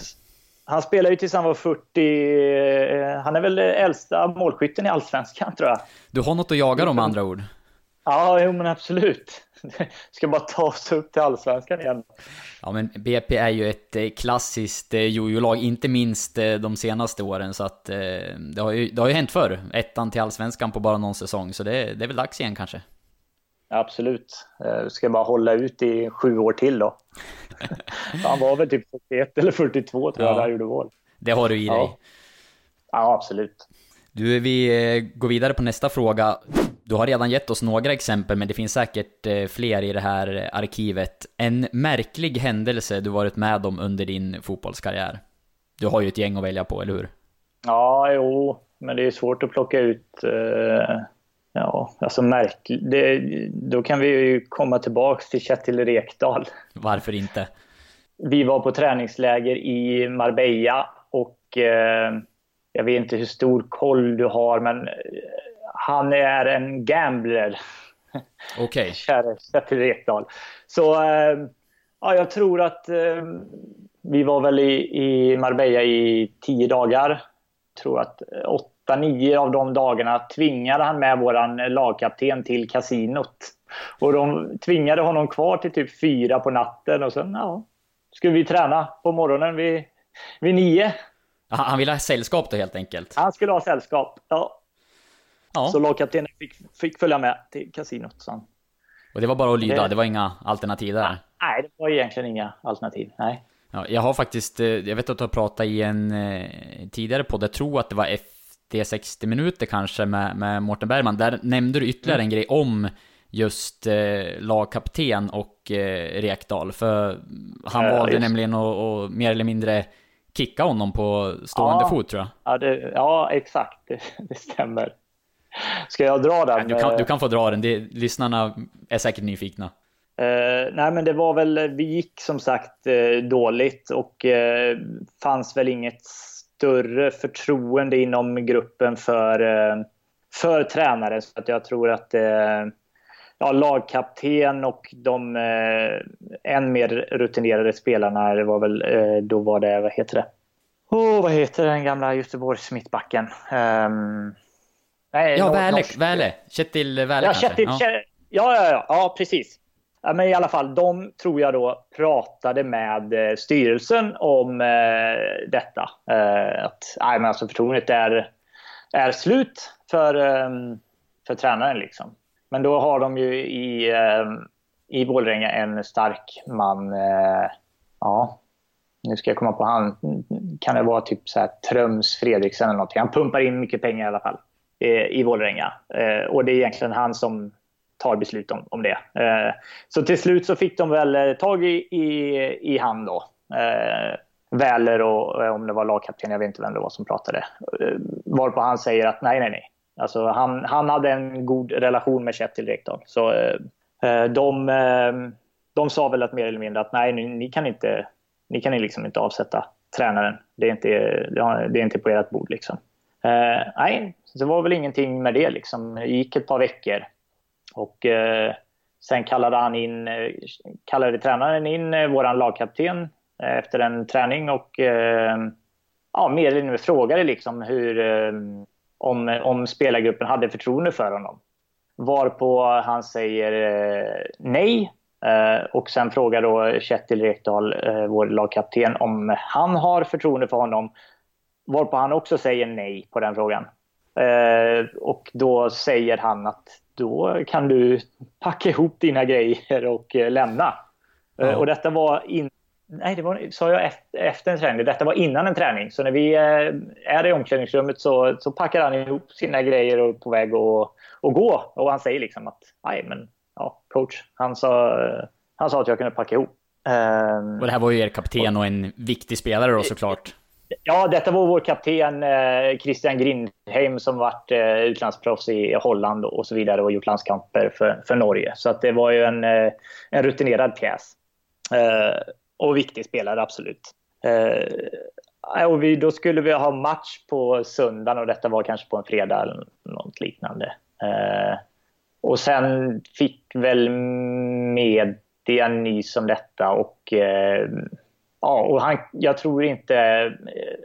Speaker 2: Han spelar ju tills han var 40. Eh, han är väl äldsta målskytten i Allsvenskan tror jag.
Speaker 1: Du har något att jaga då med andra ord?
Speaker 2: Ja, jo men absolut. [laughs] Ska bara ta oss upp till Allsvenskan igen.
Speaker 1: Ja men BP är ju ett eh, klassiskt eh, jojo-lag, inte minst de senaste åren så att det har ju, det har ju hänt förr. Ettan till Allsvenskan på bara någon säsong, så det, det är väl dags igen kanske.
Speaker 2: Absolut. Ska bara hålla ut i sju år till då. [laughs] Han var väl typ 41 eller 42 tror jag ja. när han gjorde mål.
Speaker 1: Det har du i dig. Ja,
Speaker 2: ja absolut.
Speaker 1: Du, vi går vidare på nästa fråga. Du har redan gett oss några exempel, men det finns säkert eh, fler i det här arkivet. En märklig händelse du varit med om under din fotbollskarriär? Du har ju ett gäng att välja på, eller hur?
Speaker 2: Ja, jo, men det är svårt att plocka ut... Eh, ja, alltså märkligt. Då kan vi ju komma tillbaks till Kjetil Rekdal.
Speaker 1: Varför inte?
Speaker 2: Vi var på träningsläger i Marbella och eh, jag vet inte hur stor koll du har, men han är en gambler.
Speaker 1: Okej. Okay. [laughs]
Speaker 2: Käre Kjetil Rekdal. Så äh, ja, jag tror att äh, vi var väl i, i Marbella i tio dagar. Jag tror att åtta, nio av de dagarna tvingade han med vår lagkapten till kasinot. Och de tvingade honom kvar till typ fyra på natten och sen ja, skulle vi träna på morgonen vid, vid nio.
Speaker 1: Han ville ha sällskap då helt enkelt?
Speaker 2: Han skulle ha sällskap, ja.
Speaker 1: ja.
Speaker 2: Så lagkaptenen fick, fick följa med till kasinot. Så.
Speaker 1: Och det var bara att lyda, det, det var inga alternativ där?
Speaker 2: Nej, det var egentligen inga alternativ. Nej.
Speaker 1: Ja, jag har faktiskt, eh, jag vet att du har pratat i en eh, tidigare podd, jag tror att det var efter 60 minuter kanske med, med Mårten Bergman. Där nämnde du ytterligare mm. en grej om just eh, lagkapten och eh, Rekdal. För han ja, valde just. nämligen att, att mer eller mindre kicka honom på stående
Speaker 2: ja,
Speaker 1: fot tror jag.
Speaker 2: Ja, det, ja exakt. Det, [laughs] det, stämmer. Ska jag dra den?
Speaker 1: Du, kan, du kan få dra den. Det, lyssnarna är säkert nyfikna.
Speaker 2: Uh, nej, men det var väl, vi gick som sagt uh, dåligt och uh, fanns väl inget större förtroende inom gruppen för, för tränaren. Så att jag tror att ja, lagkapten och de än mer rutinerade spelarna, det var väl, då var det, vad heter det? Oh, vad heter den gamla Göteborgs mittbacken? Um,
Speaker 1: nej, ja, Väle, Väle. Kjetil Väle
Speaker 2: ja,
Speaker 1: kanske?
Speaker 2: Kjetil, ja. ja, ja, ja, ja, precis. Ja, men i alla fall, de tror jag då pratade med eh, styrelsen om eh, detta. Eh, att nej, men alltså förtroendet är, är slut för, eh, för tränaren. Liksom. Men då har de ju i, eh, i Vålerenga en stark man. Eh, ja, nu ska jag komma på han. Kan det vara typ så här Tröms Fredriksen eller någonting. Han pumpar in mycket pengar i alla fall eh, i Vålerenga. Eh, och det är egentligen han som tar beslut om, om det. Eh, så till slut så fick de väl eh, tag i, i, i han då. Eh, Väler och eh, om det var lagkapten, jag vet inte vem det var som pratade. Varpå han säger att nej, nej, nej. Alltså, han, han hade en god relation med Kjetil Rekdal. Så eh, de, eh, de sa väl att mer eller mindre att nej, ni, ni kan inte, ni kan liksom inte avsätta tränaren. Det är inte, det är inte på ert bord. Liksom. Eh, nej, det var väl ingenting med det. Liksom. Det gick ett par veckor. Och eh, sen kallade han in, eh, kallade tränaren in eh, våran lagkapten eh, efter en träning och eh, ja, mer eller mindre frågade liksom hur, eh, om, om spelargruppen hade förtroende för honom. Varpå han säger eh, nej. Eh, och sen frågar då Kjetil Rekdal, eh, vår lagkapten, om han har förtroende för honom. Varpå han också säger nej på den frågan. och då säger han att då kan du packa ihop dina grejer och eh, lämna. Ja. Och detta var in, Nej, det var, sa jag efter, en träning. Detta var innan en träning. Så när vi eh, är i omklädningsrummet så, så packar han ihop sina grejer och är på väg att, att gå. Och han säger liksom att, nej men, ja, coach, han sa, han sa att jag kunde packa ihop.
Speaker 1: och det här var ju er kapten och en viktig spelare då såklart.
Speaker 2: Ja, detta var vår kapten eh, Christian Grindheim som varit eh, utlandsproffs i Holland och så vidare och gjort landskamper för, för Norge. Så att det var ju en, eh, en rutinerad pjäs. Eh, och viktig spelare, absolut. Eh, och vi, då skulle vi ha match på söndagen och detta var kanske på en fredag eller något liknande. Eh, och sen fick väl media nys om detta och eh, Ja, och han, jag tror inte... Eh,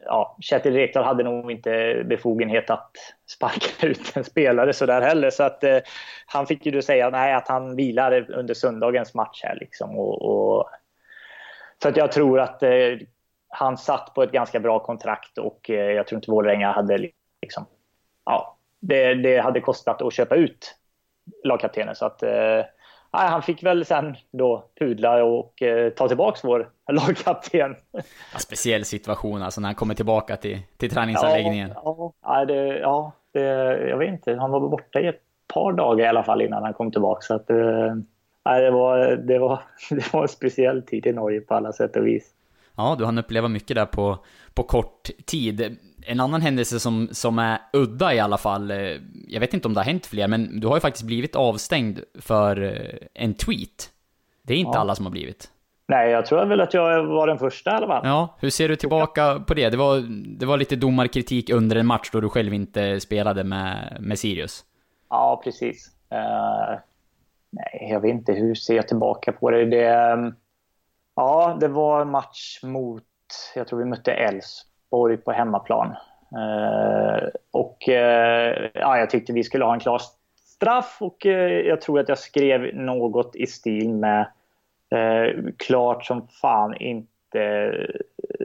Speaker 2: ja, Kjetil Rekdal hade nog inte befogenhet att sparka [laughs] ut en spelare så där heller. Så att, eh, han fick ju då säga nej, att han vilar under söndagens match här. Liksom, och, och så att jag tror att eh, han satt på ett ganska bra kontrakt och eh, jag tror inte Vålerenga hade... Liksom, ja, det, det hade kostat att köpa ut lagkaptenen. Så att, eh, nej, han fick väl sen då pudla och eh, ta tillbaka vår [laughs] lagkapten.
Speaker 1: Ja, speciell situation alltså när han kommer tillbaka till, till träningsanläggningen.
Speaker 2: Ja, ja, det, ja det, jag vet inte. Han var borta i ett par dagar i alla fall innan han kom tillbaka. Så att, eh, det, var, det, var, [laughs] det var en speciell tid i Norge på alla sätt och vis.
Speaker 1: Ja, du hann uppleva mycket där på, på kort tid. En annan händelse som, som är udda i alla fall, eh, jag vet inte om det har hänt fler, men du har ju faktiskt blivit avstängd för eh, en tweet. Det är inte ja. alla som har blivit.
Speaker 2: Nej, jag tror väl att jag var den första i alla fall.
Speaker 1: Ja, hur ser du tillbaka på det? Det var, det var lite domarkritik under en match då du själv inte spelade med, med Sirius.
Speaker 2: Ja, precis. Uh, nej, jag vet inte. Hur ser jag tillbaka på det? det um, ja, det var en match mot, jag tror vi mötte Elfsborg på hemmaplan. Uh, och uh, ja, jag tyckte vi skulle ha en klar straff och jag tror att jag skrev något i stil med Eh, klart som fan inte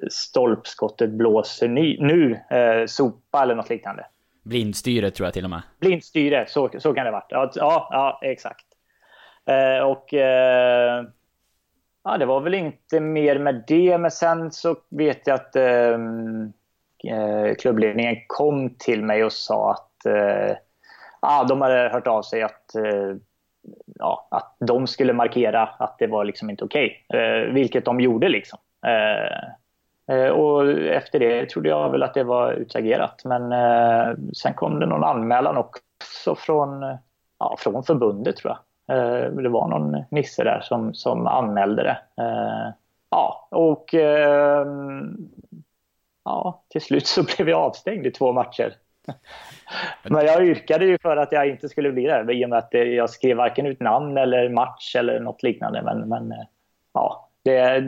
Speaker 2: Stolpskottet blåser ny, nu, eh, sopa eller något liknande.
Speaker 1: Blindstyre tror jag till och med.
Speaker 2: Blindstyre, så, så kan det ha varit. Ja, ja, ja exakt. Eh, och eh, ja, det var väl inte mer med det, men sen så vet jag att ehm, eh, klubbledningen kom till mig och sa att eh, de hade hört av sig att, eh, ja, att de skulle markera att det var liksom inte okej. Okay. Eh, vilket de gjorde liksom. Eh, eh, och efter det trodde jag väl att det var utagerat. Men eh, sen kom det någon anmälan också från, ja, från förbundet tror jag. Eh, det var någon nisse där som, som anmälde det. Eh, ja, och eh, ja, till slut så [laughs] blev jag avstängd i två matcher. Men jag yrkade ju för att jag inte skulle bli det i och med att jag skrev varken ut namn eller match eller något liknande. Men, men ja, det,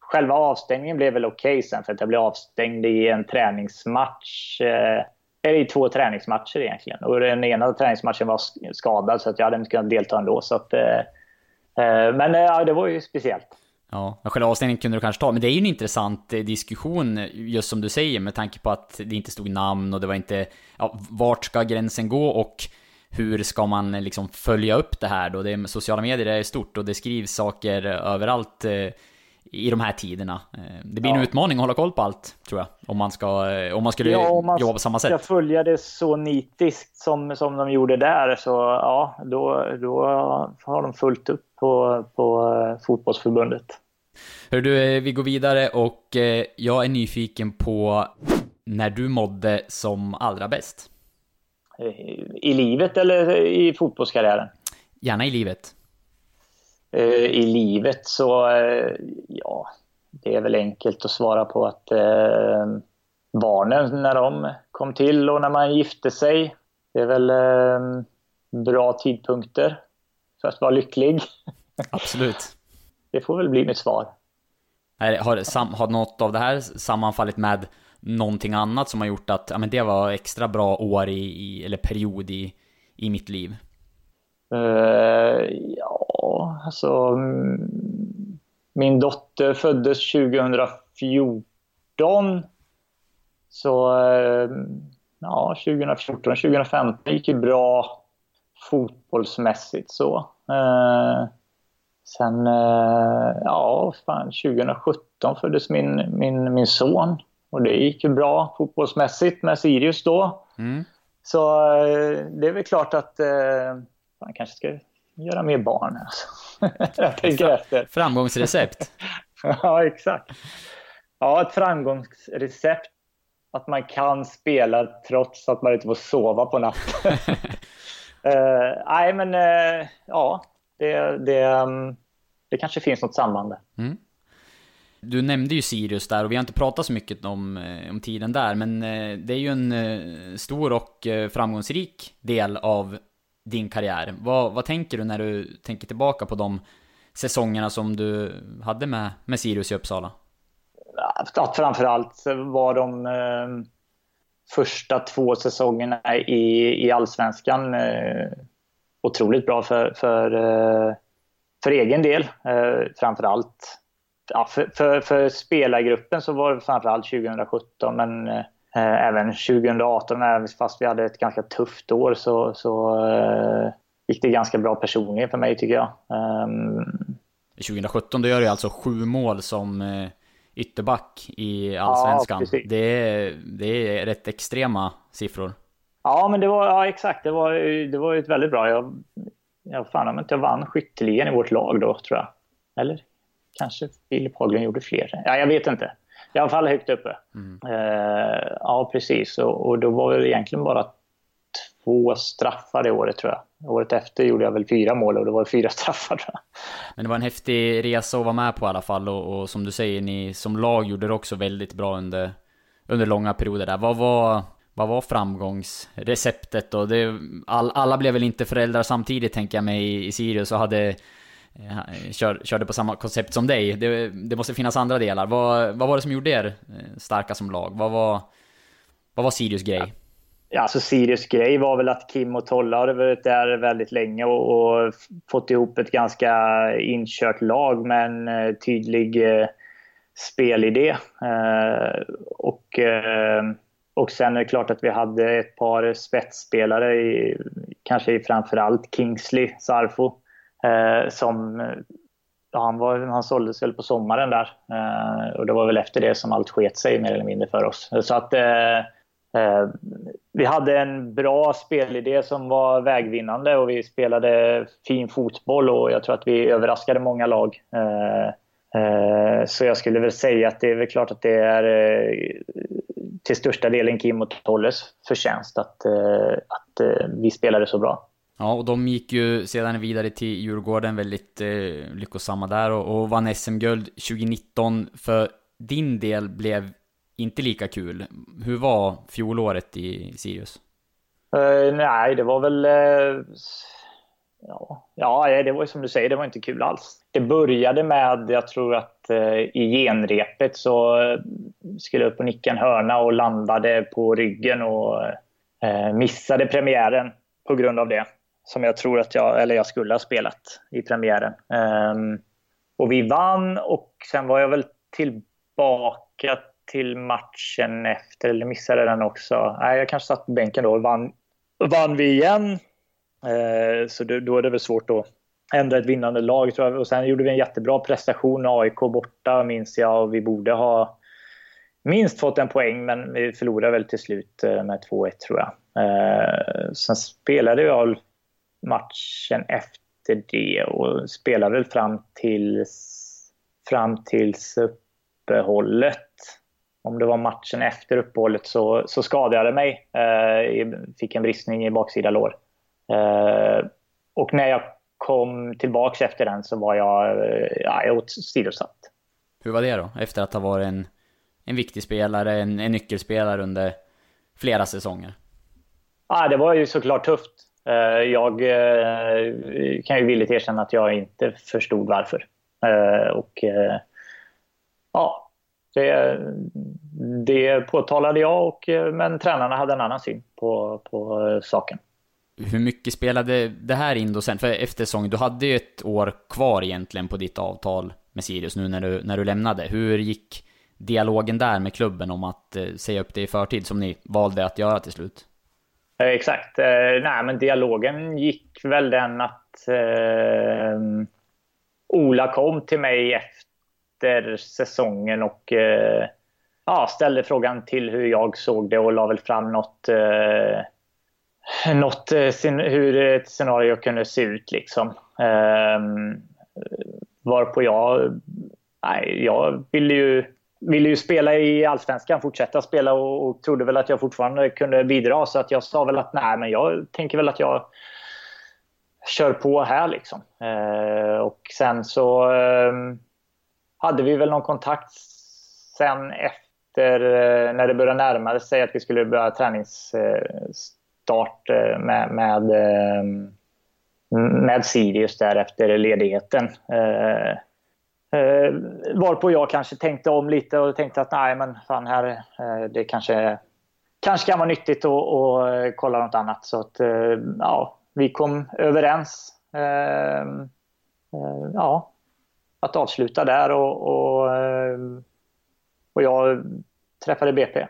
Speaker 2: själva avstängningen blev väl okej okay sen för att jag blev avstängd i en träningsmatch. Eller i två träningsmatcher egentligen. Och den ena träningsmatchen var skadad så att jag hade inte kunnat delta ändå. Så att, eh, eh men eh, ja, det var ju speciellt.
Speaker 1: Ja, själva avstängningen kunde du kanske ta, men det är ju en intressant eh, diskussion just som du säger med tanke på att det inte stod namn och det var inte, ja, vart ska gränsen gå och hur ska man eh, liksom följa upp det här då? Det är, sociala medier är stort och det skrivs saker överallt i de här tiderna. Eh, det blir ja. en utmaning att hålla koll på allt, tror jag. Om man, ska, eh, om man skulle ja, om man jobba på samma sätt.
Speaker 2: ska följa det så nitiskt som, som de gjorde där, så ja, då, då har de fullt upp på, på eh, fotbollsförbundet.
Speaker 1: Hör du, vi går vidare och jag är nyfiken på när du mådde som allra bäst.
Speaker 2: I livet eller i fotbollskarriären?
Speaker 1: Gärna i livet.
Speaker 2: Eh, i livet så, eh, ja, det är väl enkelt att svara på att eh, barnen när de kom till och när man gifte sig, det är väl bra tidpunkter för att vara lycklig. [laughs]
Speaker 1: Absolut.
Speaker 2: det får väl bli mitt svar.
Speaker 1: Har, har något av det här sammanfallit med någonting annat som har gjort att ja, men det var extra bra år i, i eller period i, i mitt liv?
Speaker 2: Uh, ja, alltså min dotter föddes 2014. Så eh, ja, 2014, 2015 gick ju bra fotbollsmässigt så. Eh, sen, eh, ja, fan, 2017 föddes min, min, min son och det gick ju bra fotbollsmässigt med Sirius då. Mm. Så det är väl klart att man kanske ska göra mer barn. Alltså. [laughs] jag tänker efter.
Speaker 1: Framgångsrecept. [laughs]
Speaker 2: ja, exakt. Ja, ett framgångsrecept. Att man kan spela trots att man inte får sova på natten. uh, [laughs] nej, men uh, ja, det, det, um, det kanske finns något samband där. Mm.
Speaker 1: Du nämnde ju Sirius där och vi har inte pratat så mycket om, eh, om tiden där, men det är ju en stor och framgångsrik del av din karriär. Vad, vad tänker du när du tänker tillbaka på de säsongerna som du hade med, med Sirius i Uppsala?
Speaker 2: Att framförallt var de eh, första två säsongerna i, i allsvenskan eh, otroligt bra för, för, eh, för egen del. Eh, framförallt ja, för, för, för spelargruppen så var det framförallt 2017 men eh, även 2018, fast vi hade ett ganska tufft år, så, så eh, gick det ganska bra personligen för mig tycker jag. Um,
Speaker 1: 2017 då gör du alltså sju mål som eh, ytterback i Allsvenskan. Ja, det, är, det är rätt extrema siffror.
Speaker 2: Ja, men det var ja, exakt. Det var, det var ett väldigt bra. Jag, jag fan om inte jag vann skytteligan i vårt lag då, tror jag. Eller kanske Filip Haglund gjorde fler. Ja, jag vet inte. I alla fall högt uppe. Mm. Eh, ja, precis. Och, och, då var det egentligen bara två straffar det året tror jag. Året efter gjorde jag väl fyra mål och det var fyra [laughs] straffar tror jag.
Speaker 1: Men det var en häftig resa att vara med på i alla fall och, och som du säger, ni som lag gjorde det också väldigt bra under, under långa perioder där. Vad var, vad var framgångsreceptet då? Det, all, alla blev väl inte föräldrar samtidigt tänker jag mig i, i Sirius och hade Eh, kör, körde på samma koncept som dig. Det, det, måste finnas andra delar. Vad, vad var det som gjorde er eh, starka som lag? Vad var, vad var Sirius grej?
Speaker 2: Ja, alltså Sirius grej var väl att Kim och Tolla hade varit där väldigt länge och, och fått ihop ett ganska inkört lag med en eh, tydlig eh, spelidé. Eh, och, eh, och sen är det klart att vi hade ett par spetsspelare, i, kanske framförallt Kingsley Sarfo, eh, Eh, som ja, han, var, han såldes väl på sommaren där. Eh, och det var väl efter det som allt sket sig mer eller mindre för oss. Så att eh, eh, vi hade en bra spelidé som var vägvinnande och vi spelade fin fotboll och jag tror att vi överraskade många lag. Eh, eh så jag skulle väl säga att det är väl klart att det är eh, till största delen Kim och Tolles förtjänst att, att vi spelade så bra.
Speaker 1: Ja, och de gick ju sedan vidare till Djurgården, väldigt eh, lyckosamma där och, och vann SM-guld 2019. För din del blev inte lika kul. Hur var fjolåret i Sirius?
Speaker 2: Uh, nej, det var väl... Uh, ja, ja, det var som du säger, det var inte kul alls. Det började med, jag tror att uh, i genrepet så skulle jag upp och nicka en hörna och landade på ryggen och missade premiären på grund av det som jag tror att jag, eller jag skulle ha spelat i premiären. Um, och vi vann och sen var jag väl tillbaka till matchen efter, eller missade den också. Nej, jag kanske satt på bänken då och vann, vann vi igen. Uh, så då, då är det väl svårt att ändra ett vinnande lag tror jag. Och sen gjorde vi en jättebra prestation, AIK borta minns jag och vi borde ha minst fått en poäng men vi förlorade väl till slut eh, med 2-1 tror jag. Uh, sen spelade jag matchen efter det och spelade väl fram tills, fram tills uppehållet. Om det var matchen efter uppehållet så, så skadade jag mig. Eh, fick en bristning i baksida lår. Eh, och när jag kom tillbaks efter den så var jag, eh, ja, jag åsidosatt.
Speaker 1: Hur var det då? Efter att ha varit en, en viktig spelare, en, en nyckelspelare under flera säsonger?
Speaker 2: Ja, det var ju såklart tufft. Eh, jag eh, kan ju villigt erkänna att jag inte förstod varför. Eh, och ja, det, det påtalade jag, och, men tränarna hade en annan syn på, på saken.
Speaker 1: Hur mycket spelade det här in då sen? För efter säsongen, du hade ju ett år kvar egentligen på ditt avtal med Sirius nu när du, när du lämnade. Hur gick dialogen där med klubben om att säga upp det i förtid som ni valde att göra till slut?
Speaker 2: Eh, exakt. Eh, nej, men dialogen gick väl den att eh, Ola kom till mig efter säsongen och eh, ja, ställde frågan till hur jag såg det och la väl fram något, eh, något eh, sin, hur ett scenario kunde se ut. Liksom. Eh, varpå jag, nej, jag ville ju ville ju spela i Allsvenskan, fortsätta spela och, och trodde väl att jag fortfarande kunde bidra. Så att jag sa väl att nej, men jag tänker väl att jag kör på här liksom. Eh, och sen så eh, hade vi väl någon kontakt sen efter eh, när det började närma sig att vi skulle börja träningsstart eh, med, med, eh, med Sirius där efter ledigheten. Eh, Eh, varpå jag kanske tänkte om lite och tänkte att nej men fan här, eh, det kanske, kanske kan vara nyttigt att, att eh, kolla något annat. Så att eh, ja, vi kom överens. Eh, eh, ja, att avsluta där och, och, eh, och jag träffade BP.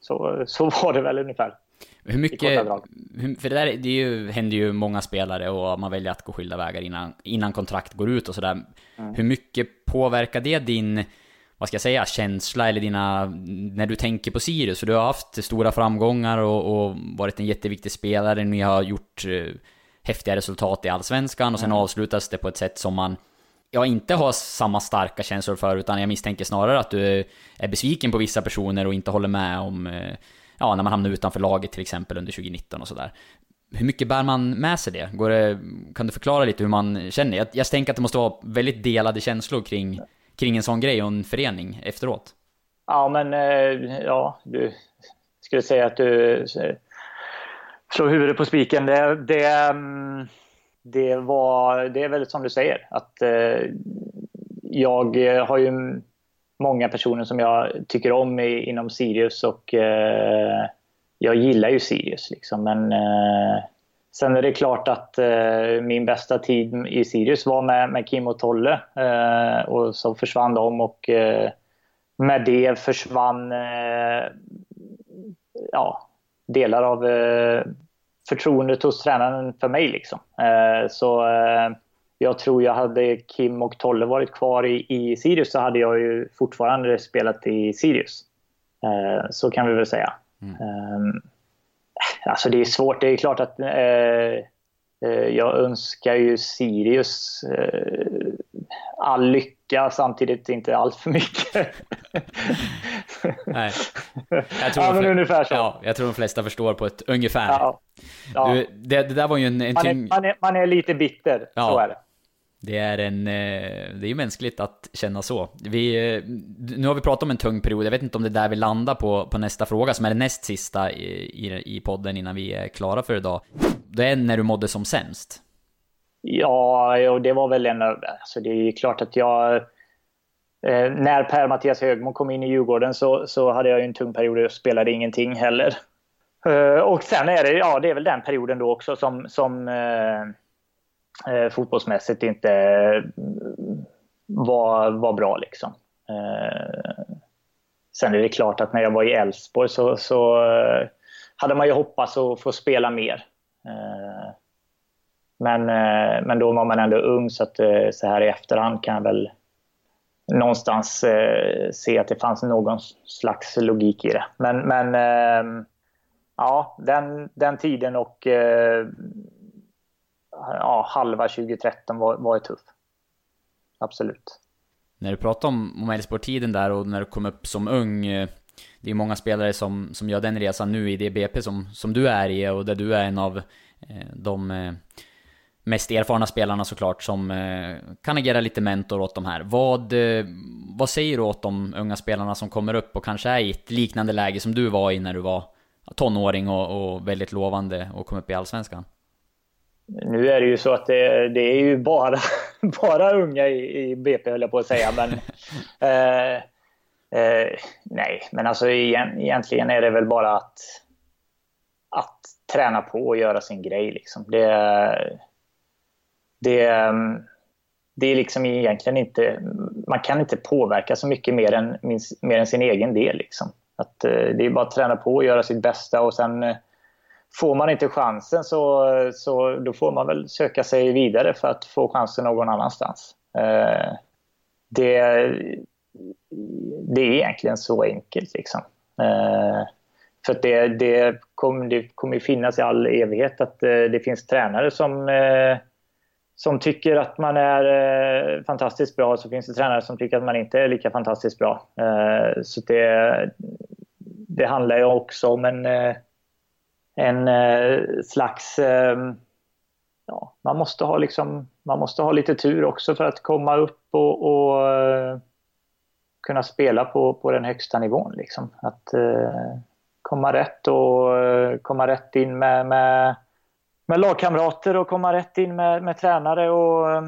Speaker 2: Så, så var det väl ungefär.
Speaker 1: Hur mycket, för det där det ju, händer ju många spelare och man väljer att gå skilda vägar innan, innan kontrakt går ut och sådär. Mm. Hur mycket påverkar det din, vad ska jag säga, känsla eller dina, när du tänker på Sirius? För du har haft stora framgångar och, och varit en jätteviktig spelare, ni har gjort eh, häftiga resultat i Allsvenskan och sen mm. avslutas det på ett sätt som man jag inte har samma starka känslor för, utan jag misstänker snarare att du är besviken på vissa personer och inte håller med om eh, ja, när man hamnar utanför laget till exempel under 2019 och sådär. Hur mycket bär man med sig det? Går det? Kan du förklara lite hur man känner? Jag, jag tänker att det måste vara väldigt delade känslor kring, kring en sån grej och en förening efteråt.
Speaker 2: Ja, men eh, ja, du skulle säga att du eh, slår huvudet på spiken. Det, det, mm, det, var, det är väl som du säger, att eh, jag har ju många personer som jag tycker om i, inom Sirius och eh, jag gillar ju Sirius. Liksom, men eh, sen är det klart att eh, min bästa tid i Sirius var med, med Kim och Tolle eh, och så försvann de och eh, med det försvann eh, ja, delar av eh, förtroendet hos tränaren för mig. Liksom. Eh, så eh, jag tror jag hade Kim och Tolle varit kvar i, i Sirius så hade jag ju fortfarande spelat i Sirius. Eh, så kan vi väl säga. Mm. Eh, alltså det är svårt. Det är klart att jag önskar ju Sirius all lycka samtidigt inte allt för mycket.
Speaker 1: Nej. Jag tror, ja, men ungefär så. Ja, jag tror de flesta förstår på ett ungefär. Ja. Ja. Du, det, det, där var ju en... en
Speaker 2: man, är, man, är, man, är, lite bitter, ja. så är det.
Speaker 1: Det är en, eh, det är ju mänskligt att känna så. Vi, eh, nu har vi pratat om en tung period, jag vet inte om det är där vi landar på, på nästa fråga som är den näst sista i, i, i podden innan vi är klara för idag. Det är när du mådde som sämst.
Speaker 2: Ja, och det var väl en alltså det är klart att jag... Eh, när Per-Mattias Högmo kom in i Djurgården så, så hade jag en tung period och spelade ingenting heller. Eh, och sen är det, ja, det är väl den perioden då också som, som eh, eh fotbollsmässigt inte eh, var, var bra liksom. Eh, sen är det klart att när jag var i Elfsborg så, så eh, hade man ju hoppats att få spela mer. Eh, men, eh, men då var man ändå ung så att eh, så här i efterhand kan jag väl någonstans eh, se att det fanns någon slags logik i det. Men, men ja, den, den tiden och ja, halva 2013 var, var tuff. Absolut.
Speaker 1: När du pratar om, om Elfsborg-tiden där och när du kom upp som ung. Eh, det är många spelare som, som gör den resan nu i det BP som, som du är i och där du är en av eh, de eh, mest erfarna spelarna såklart som kan agera lite mentor åt de här. Vad, vad säger du åt de unga spelarna som kommer upp och kanske är i ett liknande läge som du var i när du var tonåring och, och väldigt lovande och kom upp i Allsvenskan?
Speaker 2: Nu är det ju så att det, det är ju bara, [laughs] bara unga i, i BP höll jag på att säga. Men, [laughs] eh, eh, nej, men alltså egentligen är det väl bara att, att träna på och göra sin grej. Liksom. Det, det, det är liksom egentligen inte, man kan inte påverka så mycket mer än, mer än sin egen del. Liksom. Att, eh, det är bara att träna på och göra sitt bästa och sen eh, får man inte chansen så, så då får man väl söka sig vidare för att få chansen någon annanstans. Eh, det, det är egentligen så enkelt. Liksom. Eh, för det, det, kommer, det kommer finnas i all evighet att eh, det finns tränare som eh, som tycker att man är eh, fantastiskt bra så finns det tränare som tycker att man inte är lika fantastiskt bra. Eh, så det, det handlar ju också om en, eh, en eh, slags... Ehm, ja, man, måste ha liksom, man måste ha lite tur också för att komma upp och, och eh, kunna spela på, på den högsta nivån. Liksom. Att eh, komma rätt och eh, komma rätt in med, med med lagkamrater och komma rätt in med, med tränare och eh,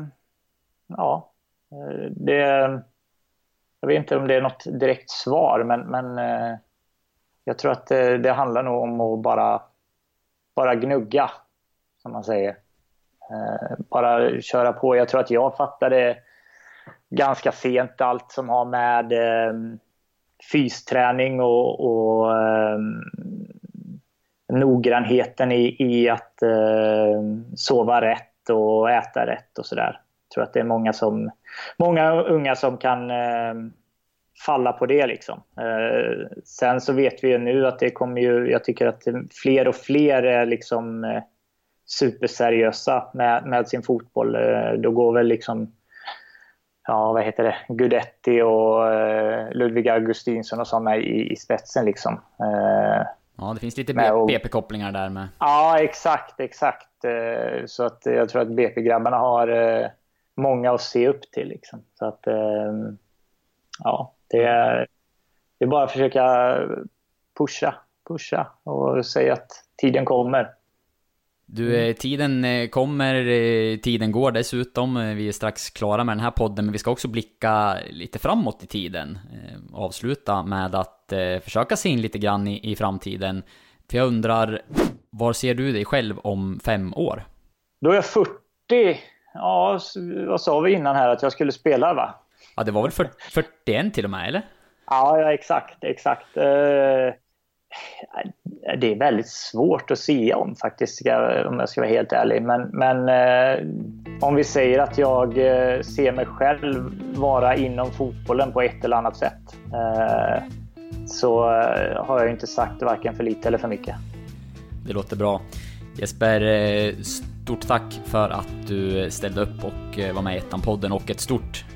Speaker 2: ja, eh, det... Jag vet inte om det är något direkt svar men, men eh, jag tror att det, det handlar nog om att bara, bara gnugga, som man säger. Eh, bara köra på. Jag tror att jag fattade ganska sent allt som har med eh, fysträning och, och eh, noggrannheten i, i att sova rätt och äta rätt och sådär. Jag tror att det är många, som, många unga som kan eh, falla på det. Liksom. Eh, sen så vet vi ju nu att det kommer ju, jag tycker att fler och fler är liksom eh, superseriösa med, med sin fotboll. Eh, då går väl liksom ja, vad heter det, Gudetti och eh, Ludvig Augustinsson och sådana i, i spetsen. Liksom. Eh,
Speaker 1: Ja, det finns lite BP-kopplingar där med.
Speaker 2: Ja, exakt, exakt. Eh, så att jag tror att BP-grabbarna har många att se upp till. Liksom. Så att, ja, det är, det är bara att försöka pusha, pusha och säga att tiden kommer.
Speaker 1: Du, mm. tiden kommer, tiden går dessutom. Vi är strax klara med den här podden, men vi ska också blicka lite framåt i tiden. Avsluta med att eh, försöka se in lite grann i, i framtiden. För jag undrar, var ser du dig själv om fem år?
Speaker 2: Då är jag 40. Ja, vad sa vi innan här att jag skulle spela va?
Speaker 1: Ja, det var väl 40, 41 till och med, eller?
Speaker 2: Ja, exakt, exakt. Eh, det är väldigt svårt att se om faktiskt, om jag ska vara helt ärlig. Men, men eh, om vi säger att jag eh, ser mig själv vara inom fotbollen på ett eller annat sätt så har jag inte sagt varken för lite eller för mycket.
Speaker 1: Det låter bra. Jesper, stort tack för att du ställde upp och var med i Ettan-podden och ett stort